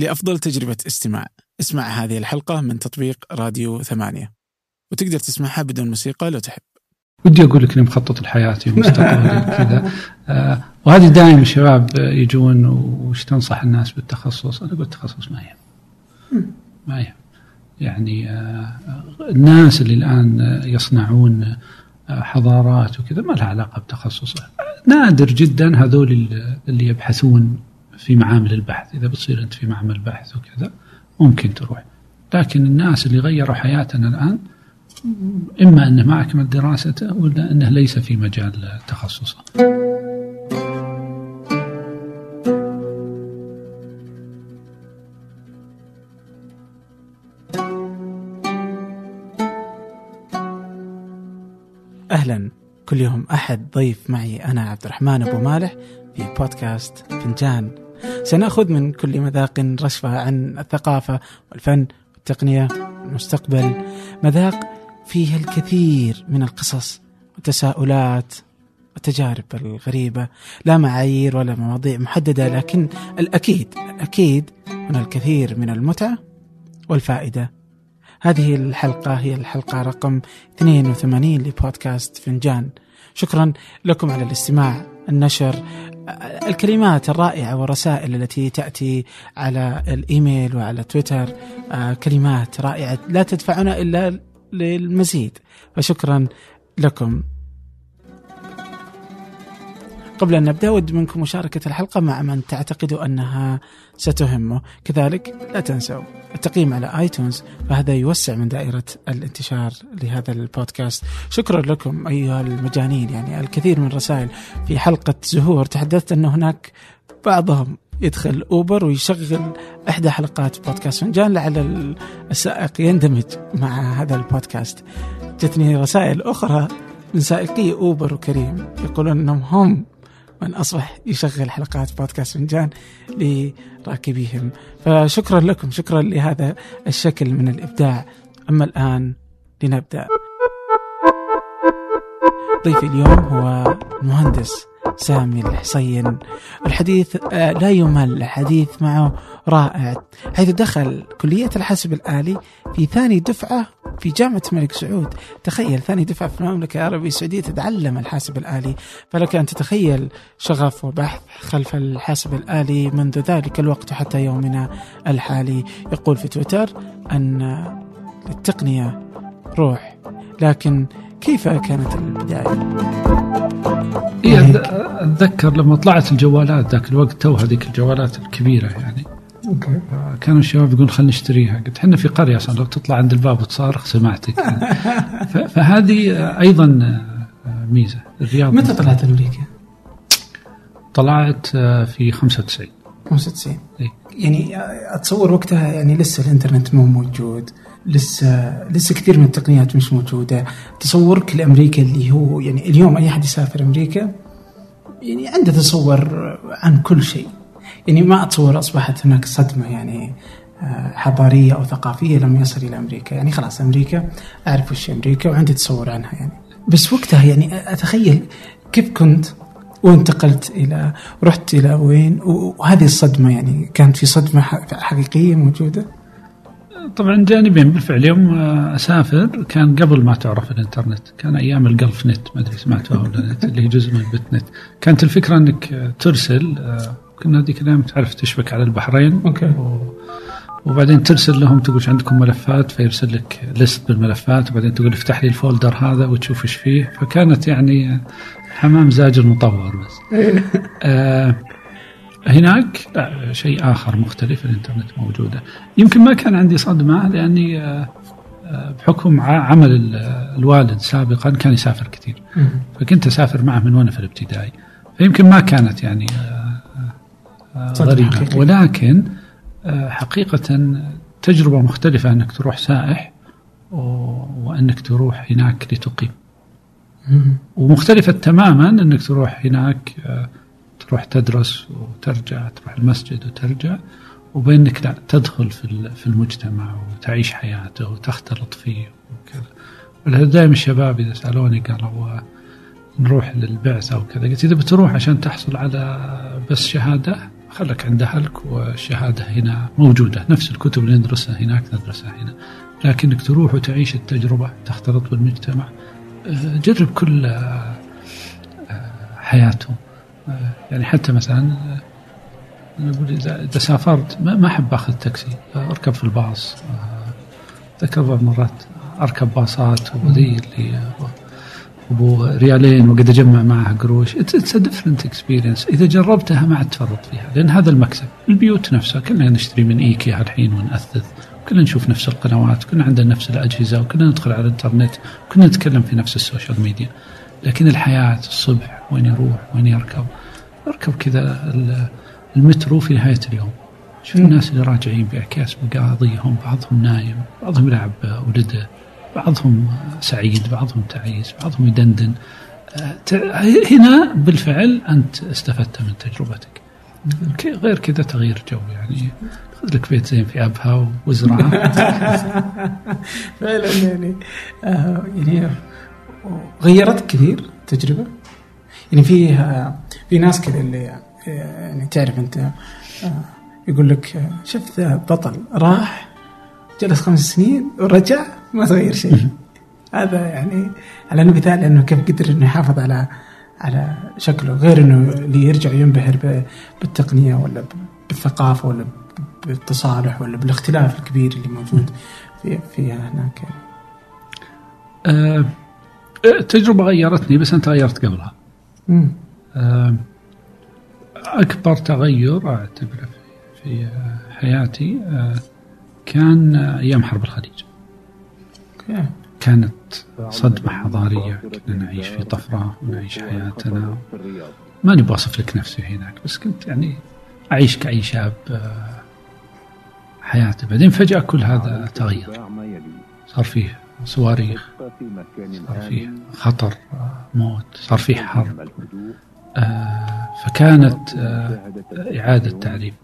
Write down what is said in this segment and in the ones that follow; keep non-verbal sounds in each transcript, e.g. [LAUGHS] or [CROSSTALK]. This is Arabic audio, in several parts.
لأفضل تجربة استماع. اسمع هذه الحلقة من تطبيق راديو ثمانية. وتقدر تسمعها بدون موسيقى لو تحب. ودي أقول لك إني مخطط لحياتي ومستقبلي [LAUGHS] كذا آه وهذه دائما الشباب يجون وش تنصح الناس بالتخصص؟ أنا أقول التخصص ما يهم. ما يهم. يعني آه الناس اللي الآن يصنعون آه حضارات وكذا ما لها علاقة بتخصصه. نادر جدا هذول اللي يبحثون في معامل البحث. إذا بتصير أنت في معمل بحث وكذا ممكن تروح. لكن الناس اللي غيروا حياتنا الآن إما انه ما أكمل دراسته ولا أنه ليس في مجال تخصصه. أهلا. كل يوم أحد ضيف معي أنا عبد الرحمن أبو مالح في بودكاست فنجان. سنأخذ من كل مذاق رشفة عن الثقافة والفن والتقنية والمستقبل. مذاق فيه الكثير من القصص والتساؤلات والتجارب الغريبة. لا معايير ولا مواضيع محددة لكن الأكيد الأكيد هنا الكثير من المتعة والفائدة. هذه الحلقة هي الحلقة رقم 82 لبودكاست فنجان. شكرا لكم على الاستماع. النشر الكلمات الرائعة والرسائل التي تأتي على الإيميل وعلى تويتر كلمات رائعة لا تدفعنا إلا للمزيد. فشكرا لكم. قبل أن نبدأ أود منكم مشاركة الحلقة مع من تعتقدوا أنها ستهمه كذلك لا تنسوا التقييم على آيتونز فهذا يوسع من دائرة الانتشار لهذا البودكاست. شكرا لكم أيها المجانين يعني الكثير من الرسائل في حلقة زهور. تحدثت أن هناك بعضهم يدخل أوبر ويشغل إحدى حلقات بودكاست. فنجان لعل السائق يندمج مع هذا البودكاست. جتني رسائل أخرى من سائقي أوبر وكريم يقولون أنهم هم من أصبح يشغل حلقات بودكاست فنجان لراكبيهم. فشكرا لكم شكرا لهذا الشكل من الإبداع. أما الآن لنبدأ. ضيفي اليوم هو المهندس سامي الحصين. الحديث لا يمل الحديث معه رائع. حيث دخل كلية الحاسب الآلي في ثاني دفعة في جامعة الملك سعود. تخيل ثاني دفعة في المملكة العربية السعودية تتعلم الحاسب الآلي. فلك أن تتخيل شغف وبحث خلف الحاسب الآلي منذ ذلك الوقت حتى يومنا الحالي. يقول في تويتر أن التقنية روح لكن كيف كانت البداية؟ إيه اتذكر لما طلعت الجوالات ذاك الوقت تو هذيك الجوالات الكبيرة يعني. okay. كانوا الشباب يقولون خلينا نشتريها. قلت إحنا في قرية أصلا لو تطلع عند الباب وتصارخ سمعتك. [LAUGHS] يعني. فهذه أيضا ميزة. الرياض متى طلعت أمريكا؟ طلعت في 95 95 إيه؟ يعني أتصور وقتها يعني لسه الإنترنت مو موجود لسه لسه كثير من التقنيات مش موجودة. تصورك لأمريكا اللي هو يعني اليوم أي احد يسافر أمريكا يعني عنده تصور عن كل شيء. يعني ما أتصور أصبحت هناك صدمة يعني حضارية أو ثقافية لما يصل إلى أمريكا. يعني خلاص أمريكا أعرف وش أمريكا وعندي تصور عنها يعني. بس وقتها يعني أتخيل كيف كنت وانتقلت إلى رحت إلى وين؟ وهذه الصدمة يعني كانت في صدمة حقيقية موجودة؟ طبعا جانبين بالفعل. يوم أسافر كان قبل ما تعرف الإنترنت. كان أيام الجلف نت ما أدري سمعتوها ولا نت [LAUGHS] اللي هي جزء من البت نت. كانت الفكرة إنك ترسل كنا هذيك الأيام تعرف تشبك على البحرين. okay. و... وبعدين ترسل لهم تقول عندكم ملفات؟ فيرسل لك ليست بالملفات. وبعدين تقول افتح لي ال folder هذا وتشوف إيش فيه. فكانت يعني حمام زاجل مطور بس. [LAUGHS] آه هناك لا شيء آخر مختلف الإنترنت موجودة. يمكن ما كان عندي صدمة لأني آه بحكم عمل الوالد سابقا كان يسافر كثير. فكنت أسافر معه من وأنا في الابتدائي. فيمكن ما كانت يعني غريبة. ولكن حقيقة تجربة مختلفة أنك تروح سائح وأنك تروح هناك لتقيم. ومختلفة تماما إنك تروح هناك تروح تدرس وترجع تروح المسجد وترجع وبينك لا تدخل في في المجتمع وتعيش حياته وتختلط فيه وكذا. دائما الشباب إذا سألوني قالوا نروح للبعثه أو كذا قلت إذا بتروح عشان تحصل على بس شهادة خلك عند أهلك والشهادة هنا موجودة. نفس الكتب اللي ندرسها هناك ندرسها هنا. لكنك تروح وتعيش التجربة تختلط بالمجتمع. آه، جرب كل آه، آه، حياتهم يعني حتى مثلا نقول إذا سافرت ما أحب آخذ تاكسي. أركب في الباص. ذكر بعض مرات أركب باصات وذي اللي أبو ريالين وقد أجمع معها قروش. it's different experience إذا جربتها ما عاد تفرط فيها لأن هذا المكسب. البيوت نفسها كلنا نشتري من إيكيا الحين ونأثث. كلنا نشوف نفس القنوات كلنا عندنا نفس الأجهزة وكلنا ندخل على الإنترنت وكلنا نتكلم في نفس ال social media. لكن الحياة الصبح وين يروح وين يركب؟ يركب كذا المترو في نهاية اليوم. شوف الناس اللي راجعين باكياس بقاضيهم بعضهم نايم بعضهم يلعب ولده بعضهم سعيد بعضهم تعيس بعضهم يدندن. هنا بالفعل أنت استفدت من تجربتك. غير كذا تغيير جو يعني. لك بيت زين في أبها وازرعه فعلا [LAUGHS] يعني آه يعني غيرتك كثير تجربة. يعني في آه في ناس كذا اللي آه، يعني تعرف أنت آه يقول لك آه، شفت بطل راح جلس خمس سنين ورجع ما تغير شيء. هذا يعني على مثال إنه كيف قدر إنه يحافظ على على شكله غير إنه اللي يرجع ينبهر بالتقنية ولا بالثقافة ولا بالتصالح ولا بالاختلاف الكبير اللي موجود في فيها هناك. أه التجربه غيرتني بس أنت غيرت قبلها. أه أكبر تغير أعتبره في حياتي أه كان أيام حرب الخليج. كانت صدمة حضارية كنا نعيش في طفرة ونعيش حياتنا. ما نبغى أوصف لك نفسي هناك بس كنت يعني أعيش كأي شاب آه، حياته بعدين فجأة كل هذا تغير. صار فيه صواريخ صار فيه خطر آه، موت صار فيه حرب. آه، فكانت إعادة تعريف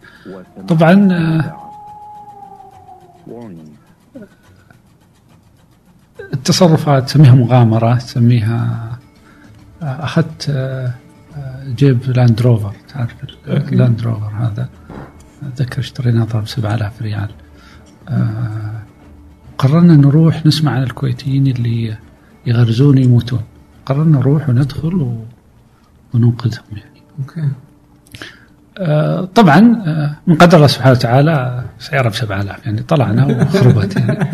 طبعا التصرفات تسميها مغامرة تسميها آه، أخذت آه، آه، جيب لاند روفر تعرف اللاند روفر هذا؟ أتذكر اشتريناه ضرب 7000 ريال. قررنا نروح نسمع عن الكويتيين اللي يغرزون يموتون. قررنا نروح وندخل وننقذهم يعني. أوكي. آه، طبعا آه، من قدر الله سبحانه وتعالى سيارة ب 7000 يعني طلعنا وخربت يعني.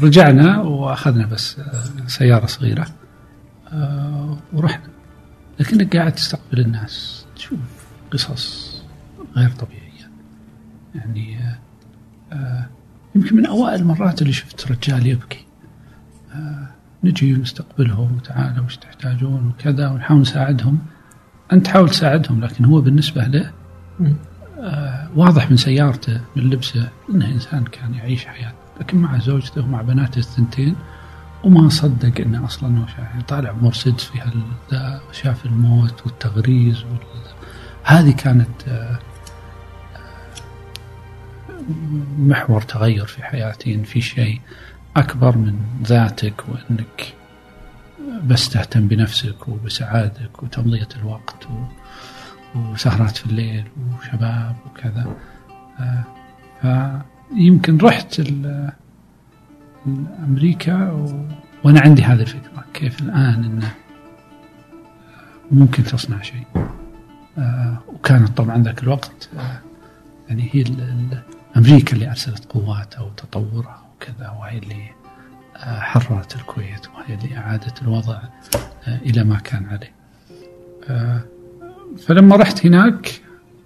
فرجعنا وأخذنا بس آه، سيارة صغيرة ورحنا. لكنك قاعد تستقبل الناس تشوف قصص. غير طبيعية. يعني يمكن من أوائل المرات اللي شفت رجال يبكي. نجي نستقبلهم وتعالوا وش تحتاجون وكذا ونحاول نساعدهم. أنت تحاول تساعدهم لكن هو بالنسبة له آه واضح من سيارته من لبسه إنه إنسان كان يعيش حياة. لكن مع زوجته ومع بناته الثنتين وما صدق إنه أصلا انه يعني طالع مرسيدس في هذا شاف الموت والتغريز وال... هذه كانت آه محور تغير في حياتي ان في شيء أكبر من ذاتك وإنك بس تهتم بنفسك وبسعادتك وتمضية الوقت وسهرات في الليل وشباب وكذا. فيمكن رحت أمريكا و... وأنا عندي هذه الفكرة كيف الآن أنه ممكن تصنع شيء. آه، وكانت طبعا ذاك الوقت آه، يعني هي أمريكا اللي أرسلت قواتها وتطورها وكذا وهي اللي حررت الكويت وهي اللي أعادت الوضع آه، إلى ما كان عليه. آه، فلما رحت هناك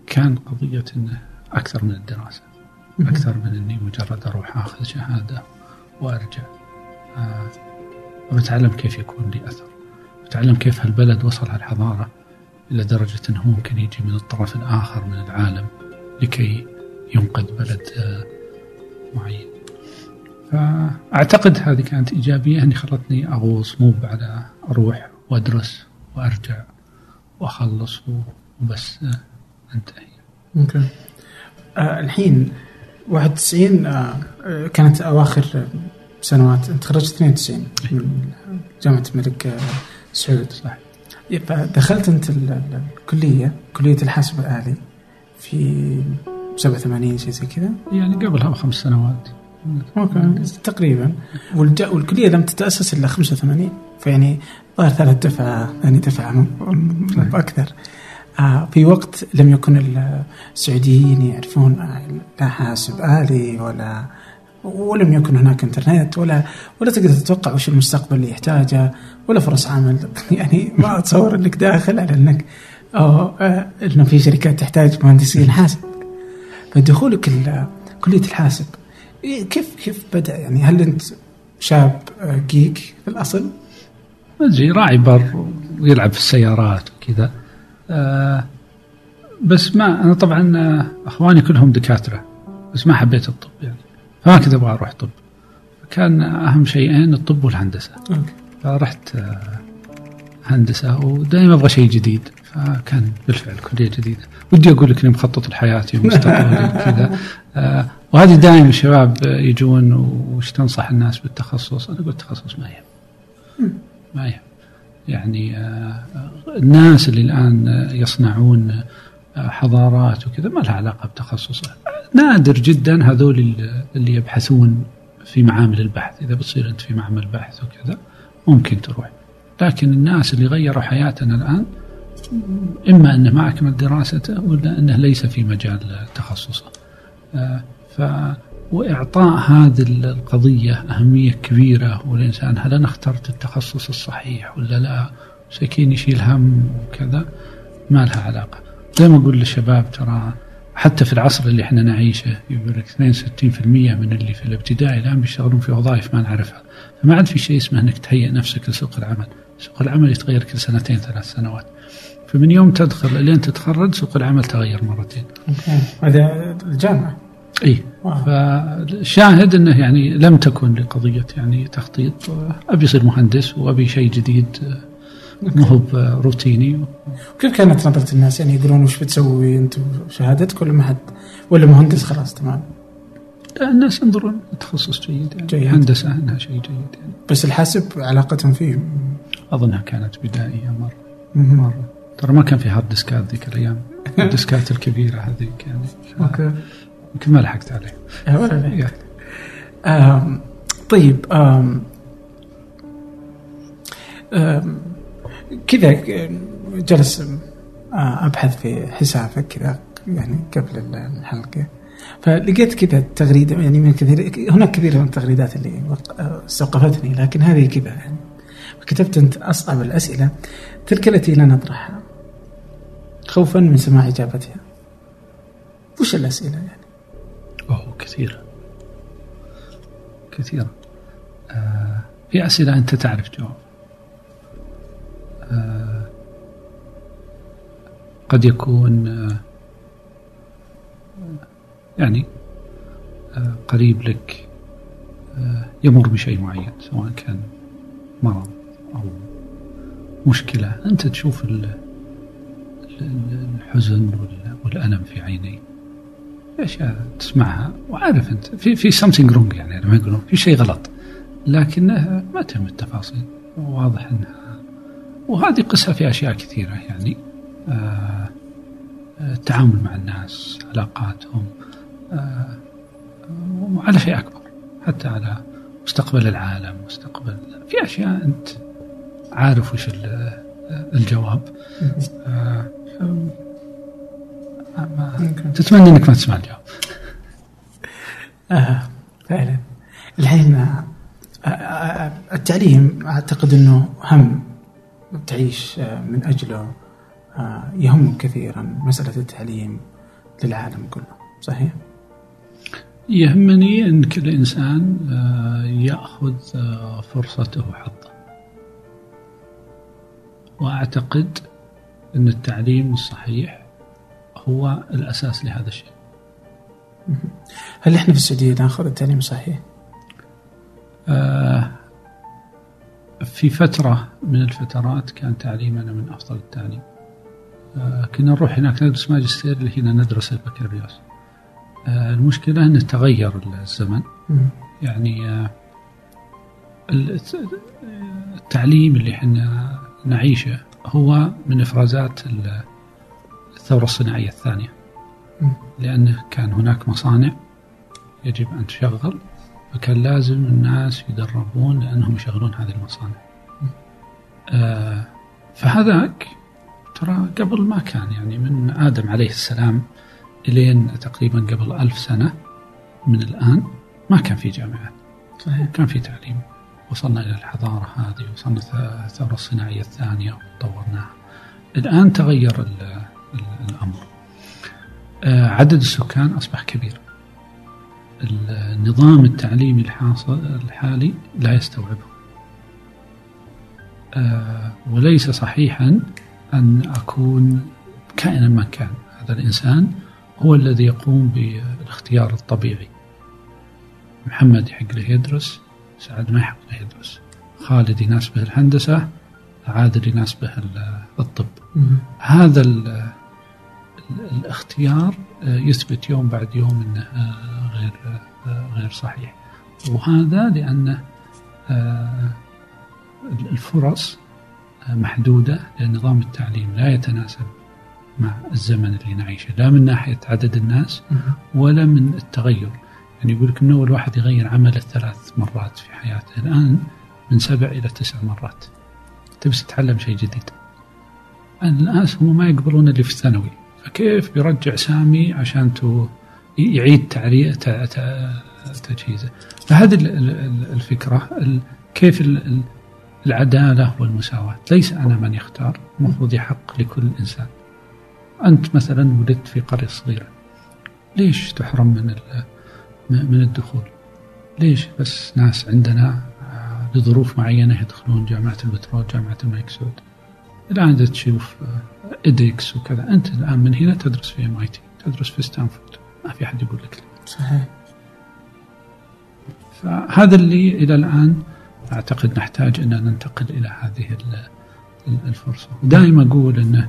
كان قضية إنه أكثر من الدراسة أكثر من إني مجرد أروح أخذ شهادة وأرجع. آه، وبتعلم كيف يكون لي أثر. بتعلم كيف هالبلد وصل هالحضارة إلى درجة أنه ممكن يجي من الطرف الآخر من العالم لكي ينقذ بلد معين. فأعتقد هذه كانت إيجابية. أني خلتني أغوص مو على أروح وأدرس وأرجع وأخلص وبس أنتهي. okay. آه الحين 91 آه كانت أواخر سنوات. أنت خرجت 92 من جامعة الملك آه سعود. صح. فدخلت أنت الكلية كلية الحاسب الآلي في 87 شيء زي كذا. يعني قبلها بخمس سنوات. okay تقريبا. والج... والكلية لم تتأسس إلا 85 فيعني ظهر ثلاث دفعة ثاني دفعة أكثر. آه في وقت لم يكن السعوديين يعرفون لا حاسب آلي ولا ولم يكن هناك إنترنت ولا ولا تقدر تتوقع وش المستقبل اللي يحتاجه ولا فرص عمل. [LAUGHS] يعني ما أتصور إنك داخل على إنك أو آه، إنه في شركات تحتاج مهندسين حاسب. فدخولك كلية الحاسب. إيه، كيف كيف بدأ؟ يعني هل أنت شاب آه، جيك في الأصل؟ ما ادري راعي بر ويلعب في السيارات وكذا. آه بس ما أنا طبعا آه، أخواني كلهم دكاترة بس ما حبيت الطب يعني. فما كنت أبغى أروح طب. كان أهم شيئين الطب والهندسة. فرحت هندسة ودائما أبغى شيء جديد. فكان بالفعل كليه جديده ودي أقول لك إني مخطط لحياتي ومستقبلي [LAUGHS] وكذا. آه، وهذه دائما الشباب آه، يجون وش تنصح الناس بالتخصص؟ أنا أقول التخصص ما يهم. ما يهم. يعني آه، الناس اللي الآن آه، يصنعون آه، حضارات وكذا ما لها علاقة بتخصصه. نادر جدا هذول اللي- اللي يبحثون في معامل البحث. إذا بتصير أنت في معمل بحث وكذا ممكن تروح. لكن الناس اللي غيروا حياتنا الآن إما انه ما اكمل دراسته ولا أنه ليس في مجال تخصصه. آه، ف وإعطاء هذه القضية أهمية كبيرة والإنسان هل أنا اخترت التخصص الصحيح ولا لا؟ سكين يشيل هم وكذا ما لها علاقة. زي ما أقول للشباب ترى حتى في العصر اللي إحنا نعيشه يقول لك 62% من اللي في الابتدائي الآن بيشتغلون في وظائف ما نعرفها. فما عاد في شيء اسمه إنك تهيئ نفسك لسوق العمل. سوق العمل يتغير كل سنتين ثلاث سنوات. فمن يوم تدخل لين تتخرج سوق العمل تغير مرتين. هذا الجامعة. إي. فالشاهد إنه يعني لم تكن لقضية يعني تخطيط. أبي اصير مهندس وأبي شيء جديد ما هو روتيني كيف كانت نظرة الناس؟ يعني يقولون وش بتسوي أنت وشهادتك ولا ما حد؟ ولا مهندس خلاص تمام. لا الناس ينظرون تخصص جيد يعني. جيد. هندسة إنها شيء جيد يعني. بس الحاسب علاقتهم فيه أظنها كانت بدائية مرة. مرة. ترى ما كان في hard disk ات ذيك الأيام. [LAUGHS] ال disk ات الكبيرة هذيك يعني. [LAUGHS] okay. يمكن ما لحقت عليه. ولا لا. آم، طيب آم، آم، كذا جلس آه، أبحث في حسابك كذا يعني قبل الحلقة. فلقيت كذا تغريدة يعني من كثير هناك كثير من التغريدات اللي وق- آه، استوقفتني لكن هذه كذا يعني. كتبت أنت أصعب الأسئلة. تلك التي لا نطرحها. خوفا من سماع إجابتها. وش الأسئلة يعني؟ اوه كثيرة. كثيرة. آه في أسئلة أنت تعرف جواب. آه قد يكون آه يعني آه قريب لك آه يمر بشيء معين سواء كان مرض أو مشكلة. أنت تشوف الحزن وال- والألم في عينيه في أشياء تسمعها. وعارف أنت في في something wrong يعني لما يقولون في شيء غلط. لكنها ما تهم التفاصيل. واضح انها وهذه قصة في أشياء كثيرة يعني. آه، آه، التعامل مع الناس علاقاتهم آه، وعلى شيء أكبر. حتى على مستقبل العالم مستقبل في أشياء أنت عارف وش ال- الجواب. آه، ما-. تتمنى إنك ما تسمع الجواب آه فعلا الحين آه، آه، التعليم أعتقد إنه هم تعيش آه، من أجله يهم كثيرا مسألة التعليم للعالم كله صحيح؟ يهمني إن كل إنسان يأخذ فرصته وحظه وأعتقد إن التعليم الصحيح هو الأساس لهذا الشيء هل إحنا في السعودية ناخذ التعليم صحيح؟ آه، في فترة من الفترات كان تعليمنا من أفضل التعليم آه، كنا نروح هناك ندرس ماجستير اللي هنا ندرس البكالوريوس آه، المشكلة أنه تغير الزمن. يعني آه، ال- التعليم اللي إحنا نعيشه هو من إفرازات ال- الثورة الصناعية الثانية. لأنه كان هناك مصانع يجب أن تشغل فكان لازم الناس يدربون لأنهم يشغلون هذه المصانع. آه فهذاك ترى قبل ما كان يعني من آدم عليه السلام إلين تقريبا قبل ألف سنة من الآن ما كان في جامعات صحيح. كان في تعليم. وصلنا إلى الحضارة هذه وصلنا الثورة الصناعية الثانية وطورناها. الآن تغير ال- ال- الأمر. آه، عدد السكان أصبح كبير. النظام التعليمي الحاصل الحالي لا يستوعبه. آه، وليس صحيحا أن أكون كائنا ما كان. هذا الإنسان هو الذي يقوم بالاختيار الطبيعي. محمد يحق له يدرس سعد ما يحق له يدرس. خالد يناسبه الهندسة عادل يناسبه ال- الطب. هذا ال ال الاختيار آه، يثبت يوم بعد يوم إنه آه، غير آه، غير صحيح. وهذا لأنه آه، الفرص محدودة لأن نظام التعليم لا يتناسب مع الزمن اللي نعيشه. لا من ناحية عدد الناس. ولا من التغير. يعني يقول لك من أول واحد يغير عمله ثلاث مرات في حياته الآن من سبع إلى تسع مرات. تبي تتعلم شيء جديد. الناس هم ما يقبلون اللي في الثانوي. فكيف بيرجع سامي عشان تو يعيد تجهيزه؟ فهذه ال- ال- الفكرة ال- كيف ال- ال- العدالة والمساواة. ليس أنا من يختار المفروض يحق لكل إنسان. أنت مثلا ولدت في قرية صغيرة. ليش تحرم من من الدخول. ليش؟ بس ناس عندنا آه، لظروف معينة يدخلون جامعة البترول جامعة الملك سعود. الآن إذا تشوف edX وكذا أنت الآن من هنا تدرس في MIT تدرس في ستانفورد. ما في أحد يقول لك لا. صحيح. فهذا اللي إلى الآن أعتقد نحتاج أن ننتقل إلى هذه ال- ال- الفرصة. دائما أقول أنه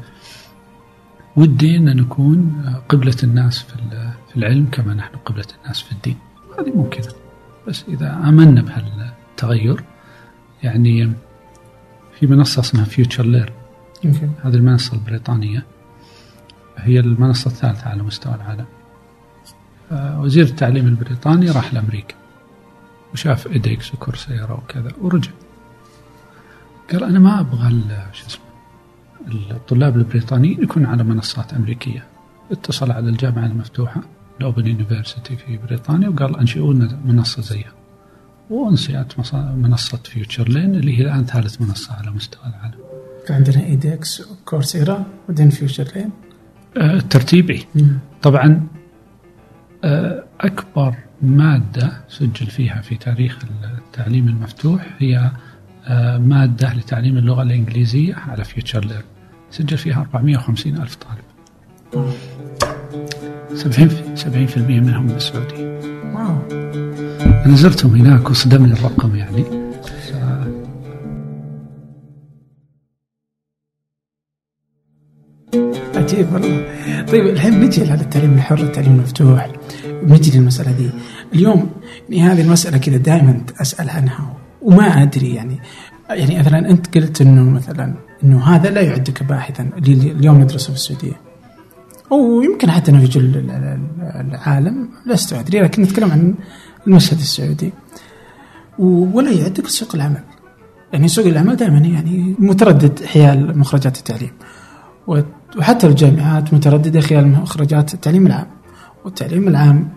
ودي أن نكون قبلة الناس في ال- في العلم كما نحن قبلة الناس في الدين. هذه ممكنة. بس إذا آمنا بهالتغير يعني في منصة اسمها فيوتشر لير هذه المنصة البريطانية. هي المنصة الثالثة على مستوى العالم. وزير التعليم البريطاني راح لأمريكا. وشاف إيدكس وكورسيرا وكذا ورجع. قال أنا ما أبغى شو اسمه الطلاب البريطانيين يكونوا على منصات أمريكية. اتصل على الجامعة المفتوحة. ال Open University في بريطانيا وقال أنشئوا لنا منصة زيها. وأنشئت مص- منصة FutureLearn اللي هي الآن ثالث منصة على مستوى العالم. عندنا edX و Coursera بعدين FutureLearn آه، الترتيبي طبعا آه، أكبر مادة سجل فيها في تاريخ التعليم المفتوح هي آه، مادة لتعليم اللغة الإنجليزية على فيوتشر لير سجل فيها 450 ألف طالب. 70 70% منهم من السعودية. واو. أنا زرتهم هناك وصدمني الرقم يعني. عجيب والله. طيب الحين نجي على التعليم الحر التعليم المفتوح. نجي للمسألة دي اليوم يعني هذه المسألة كذا دائما أسأل عنها وما أدري يعني. يعني مثلا أنت قلت أنه مثلا أنه هذا لا يعدك باحثا اللي اليوم ندرسه في السعودية. أو يمكن حتى ال- العالم لست أدري لكن نتكلم عن المشهد السعودي. ولا يعدك سوق العمل. يعني سوق العمل دائما يعني متردد حيال مخرجات التعليم. وحتى الجامعات مترددة خلال مخرجات التعليم العام. والتعليم العام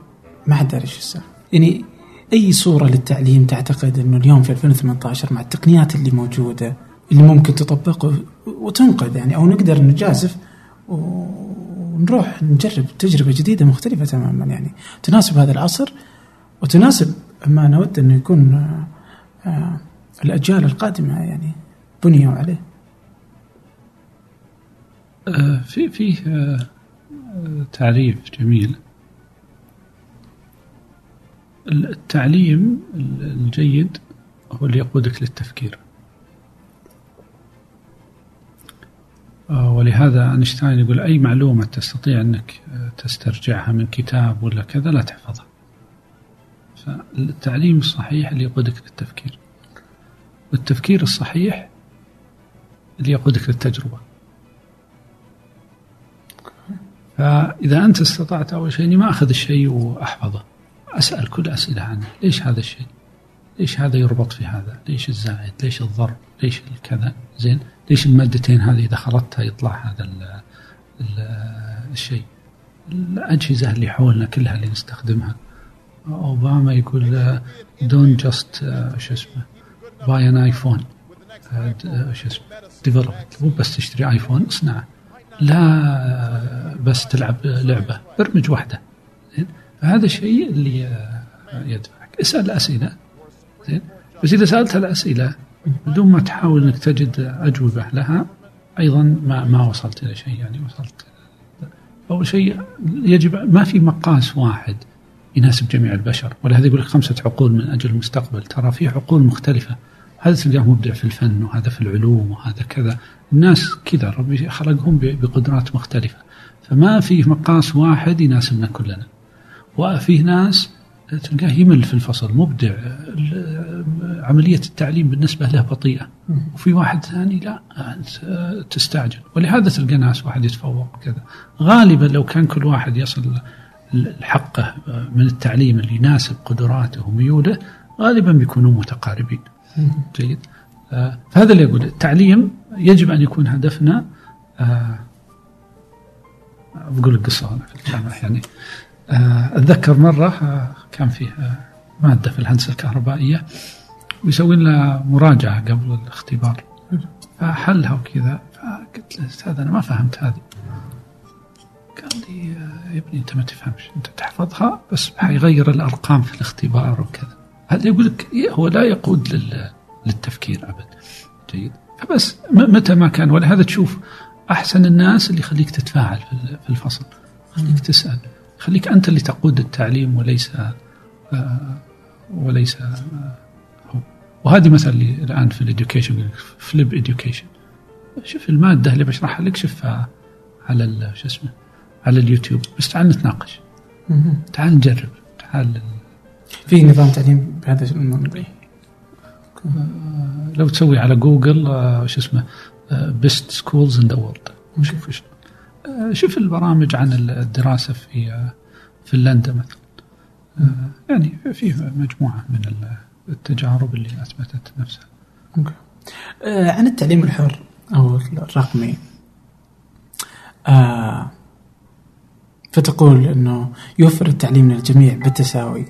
ما حد داري السالفة يعني أي صورة للتعليم تعتقد أنه اليوم في 2018 مع التقنيات اللي موجودة اللي ممكن تطبق وتنقذ يعني أو نقدر نجازف ونروح نجرب تجربة جديدة مختلفة تماما يعني. تناسب هذا العصر وتناسب ما نود أنه يكون آه، آه، الأجيال القادمة يعني بنيوا عليه. آه، في فيه تعريف جميل. التعليم الجيد هو اللي يقودك للتفكير. ولهذا أينشتاين يقول أي معلومة تستطيع أنك آه، تسترجعها من كتاب ولا كذا لا تحفظها. فالتعليم الصحيح اللي يقودك للتفكير. والتفكير الصحيح اللي يقودك للتجربة. فإذا أنت استطعت أول شيء إني ما أخذ الشيء وأحفظه. أسأل كل أسئلة عنه. ليش هذا الشيء؟ ليش هذا يربط في هذا؟ ليش الزائد؟ ليش الضرب؟ ليش الكذا؟ زين؟ ليش المادتين هذه إذا خلطتها يطلع هذا ال ال الشيء؟ الأجهزة اللي حولنا كلها اللي نستخدمها أوباما يقول don't just شو اسمه buy an iPhone شو اسمه develop مو بس تشتري iPhone اصنعه لا بس تلعب لعبة برمج واحدة فهذا الشيء اللي يدفعك اسأل أسئلة زين. بس إذا سألت الاسئله بدون ما تحاول إنك تجد أجوبة لها أيضا ما ما وصلت إلى شيء يعني وصلت. أول شيء يجب ما في مقاس واحد يناسب جميع البشر ولهذا يقول لك خمسة عقول من أجل المستقبل. ترى في عقول مختلفة. هذا تلقاه مبدع في الفن وهذا في العلوم وهذا كذا. الناس كذا ربي خلقهم بقدرات مختلفة. فما في مقاس واحد يناسبنا كلنا. وفيه ناس تلقاه يمل في الفصل مبدع. عملية التعليم بالنسبة له بطيئة. وفي واحد ثاني لا تستعجل. ولهذا تلقى ناس واحد يتفوق كذا. غالبا لو كان كل واحد يصل حقه من التعليم اللي يناسب قدراته وميوله غالبا بيكونوا متقاربين. جيد. آه، فهذا اللي أقول التعليم يجب أن يكون هدفنا آه، بقول لك قصة هنا في الجامعة يعني. آه، أتذكر مرة كان فيه مادة في الهندسة الكهربائية ويسوي لنا مراجعة قبل الاختبار. فحلها وكذا فقلت له أستاذ أنا ما فهمت هذه. قال لي يا ابني أنت ما تفهمش أنت تحفظها بس حيغير الأرقام في الاختبار وكذا. هذا يقول لك هو لا يقود للتفكير ابدا جيد. فبس متى ما كان ولهذا تشوف أحسن الناس اللي يخليك تتفاعل في الفصل خليك تسأل خليك أنت اللي تقود التعليم وليس وليس آه، هو وهذه مثلا الآن في ال education flipped education. شوف المادة اللي بشرحها لك شوفها على شو اسمه على اليوتيوب. بس تعال نتناقش. تعال نجرب. تعال في نظام تعليم بهذا الموضوع لو تسوي على جوجل آه، شو اسمه best schools in the world شوف شوف البرامج عن الدراسة في آه، فنلندا مثلا. آه، يعني في مجموعة من التجارب اللي أثبتت نفسها. أوكي. عن التعليم الحر أو الرقمي آه فتقول إنه يوفر التعليم للجميع بالتساوي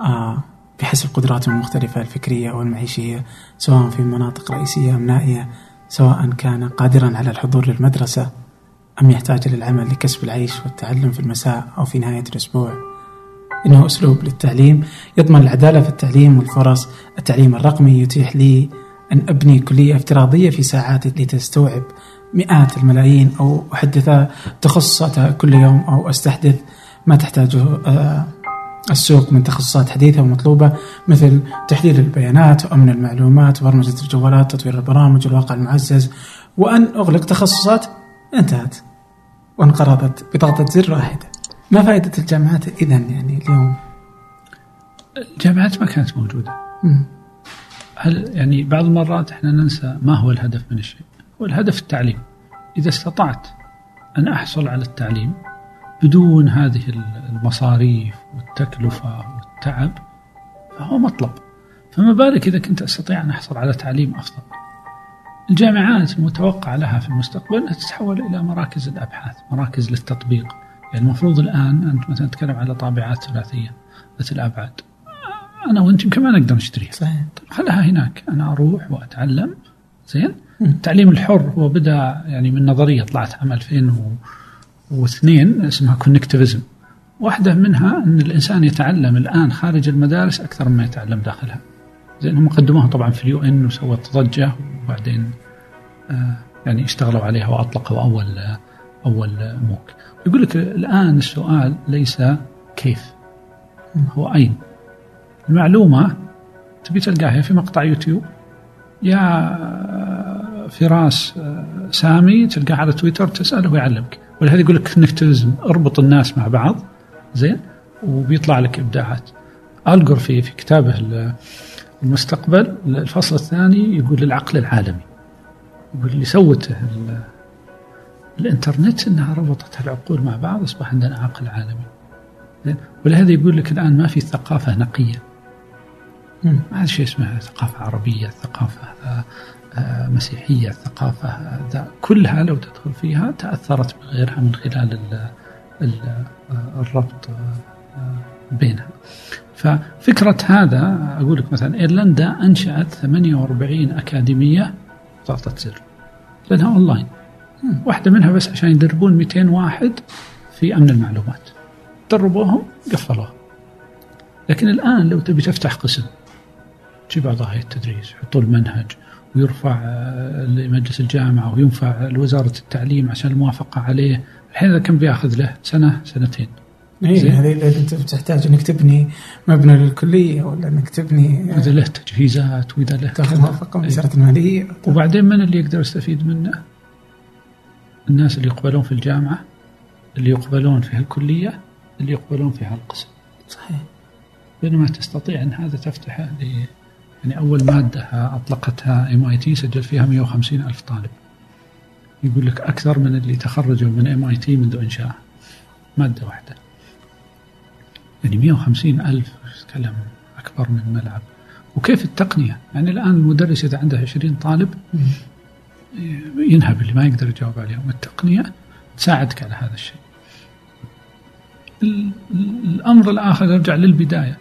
آه بحسب قدراتهم المختلفة الفكرية أو المعيشية سواء في مناطق رئيسية أم نائية سواء كان قادرا على الحضور للمدرسة أم يحتاج للعمل لكسب العيش والتعلم في المساء أو في نهاية الأسبوع إنه أسلوب للتعليم يضمن العدالة في التعليم والفرص. التعليم الرقمي يتيح لي أن أبني كلية افتراضية في ساعات لتستوعب مئات الملايين أو أحدث تخصصاتها كل يوم أو أستحدث ما تحتاجه آه، السوق من تخصصات حديثة ومطلوبة مثل تحليل البيانات وأمن المعلومات وبرمجة الجوالات تطوير البرامج والواقع المعزز وأن أغلق تخصصات انتهت وانقرضت بضغطة زر واحدة. ما فائدة الجامعات إذا يعني اليوم؟ الجامعات ما كانت موجودة. هل يعني بعض المرات إحنا ننسى ما هو الهدف من الشيء؟ هو الهدف التعليم. إذا استطعت أن أحصل على التعليم بدون هذه المصاريف والتكلفة والتعب فهو مطلب. فما بالك إذا كنت أستطيع أن أحصل على تعليم أفضل؟ الجامعات المتوقع لها في المستقبل أنها تتحول إلى مراكز الأبحاث مراكز للتطبيق. يعني المفروض الآن أنت مثلا تتكلم على طابعات ثلاثية ذات الأبعاد أنا وأنت يمكن ما نقدر نشتريها. صحيح. خلها هناك. أنا أروح وأتعلم. زين؟ التعليم الحر هو بدأ يعني من نظرية طلعت عام 2000 واثنين اسمها كونكتيفيزم واحدة منها أن الإنسان يتعلم الآن خارج المدارس أكثر مما يتعلم داخلها. زين هم قدموها طبعا في ال UN وسوت ضجة وبعدين آه يعني اشتغلوا عليها وأطلقوا أول آه أول MOOC يقول لك الآن السؤال ليس كيف هو أين؟ المعلومة تبي تلقاها في مقطع يوتيوب. يا فراس آه، سامي تلقاه على تويتر تسأله ويعلمك. ولهذا يقول لك connectivism اربط الناس مع بعض. زين؟ وبيطلع لك إبداعات. الجور في في كتابه المستقبل الفصل الثاني يقول العقل العالمي. يقول اللي سوته الإنترنت إنها ربطت العقول مع بعض أصبح عندنا عقل عالمي؟ ولهذا يقول لك الآن ما في ثقافة نقية. ما عاد شيء اسمها ثقافة عربية ثقافة آه، آه، مسيحية ثقافة آه، ذا كلها لو تدخل فيها تأثرت بغيرها من خلال ال- ال- الربط بينها. ففكرة هذا أقول لك مثلا إيرلندا أنشأت 48 أكاديمية ضغطه زر. لأنها أونلاين. واحدة منها بس عشان يدربون 200 واحد في أمن المعلومات دربوهم قفلوها لكن الآن لو تبي تفتح قسم تجيب اعضاء هيئه التدريس يحطوا المنهج ويرفع آه، لمجلس الجامعة وينفع لوزارة التعليم عشان الموافقة عليه الحين هذا كم بياخذ له سنة سنتين اي. هذه أنت بتحتاج إنك تبني مبنى للكلية ولا إنك تبني واذا له تجهيزات وإذا له تاخذ. موافقة من وزارة المالية وبعدين من اللي يقدر يستفيد منه؟ الناس اللي يقبلون في الجامعة اللي يقبلون في الكلية اللي يقبلون في هالقسم صحيح. بينما تستطيع أن هذا تفتحه ل يعني أول مادة أطلقتها MIT سجل فيها 150 ألف طالب. يقول لك أكثر من اللي تخرجوا من ام اي تي منذ انشائها مادة واحدة. يعني 150 ألف تتكلم أكبر من ملعب. وكيف التقنية؟ يعني الآن المدرس إذا عنده 20 طالب ينهب اللي ما يقدر يجاوب عليهم التقنيه تساعدك على هذا الشيء. ال- ال- الأمر الآخر يرجع للبداية.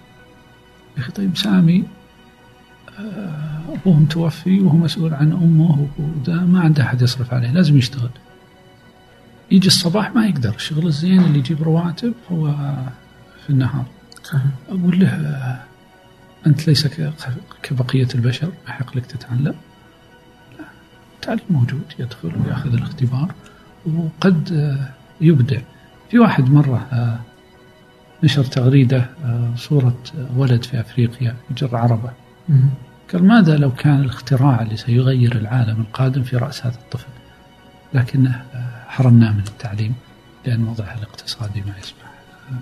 يا أخي طيب سامي آه، أبوه متوفي وهو مسؤول عن أمه وده ما عنده أحد يصرف عليه لازم يشتغل. يجي الصباح ما يقدر الشغل الزين اللي يجيب رواتب هو في النهار. أقول له آه، أنت ليس ك- كبقية البشر يحق لك تتعلم. التعليم موجود يدخل ويأخذ الاختبار وقد آه، يبدع في واحد مرة آه، نشر تغريدة آه، صورة آه، ولد في أفريقيا يجر عربة. مم. قال ماذا لو كان الاختراع اللي سيغير العالم القادم في رأس هذا الطفل؟ لكنه حرمناه من التعليم لأن وضعها الاقتصادي ما يسمح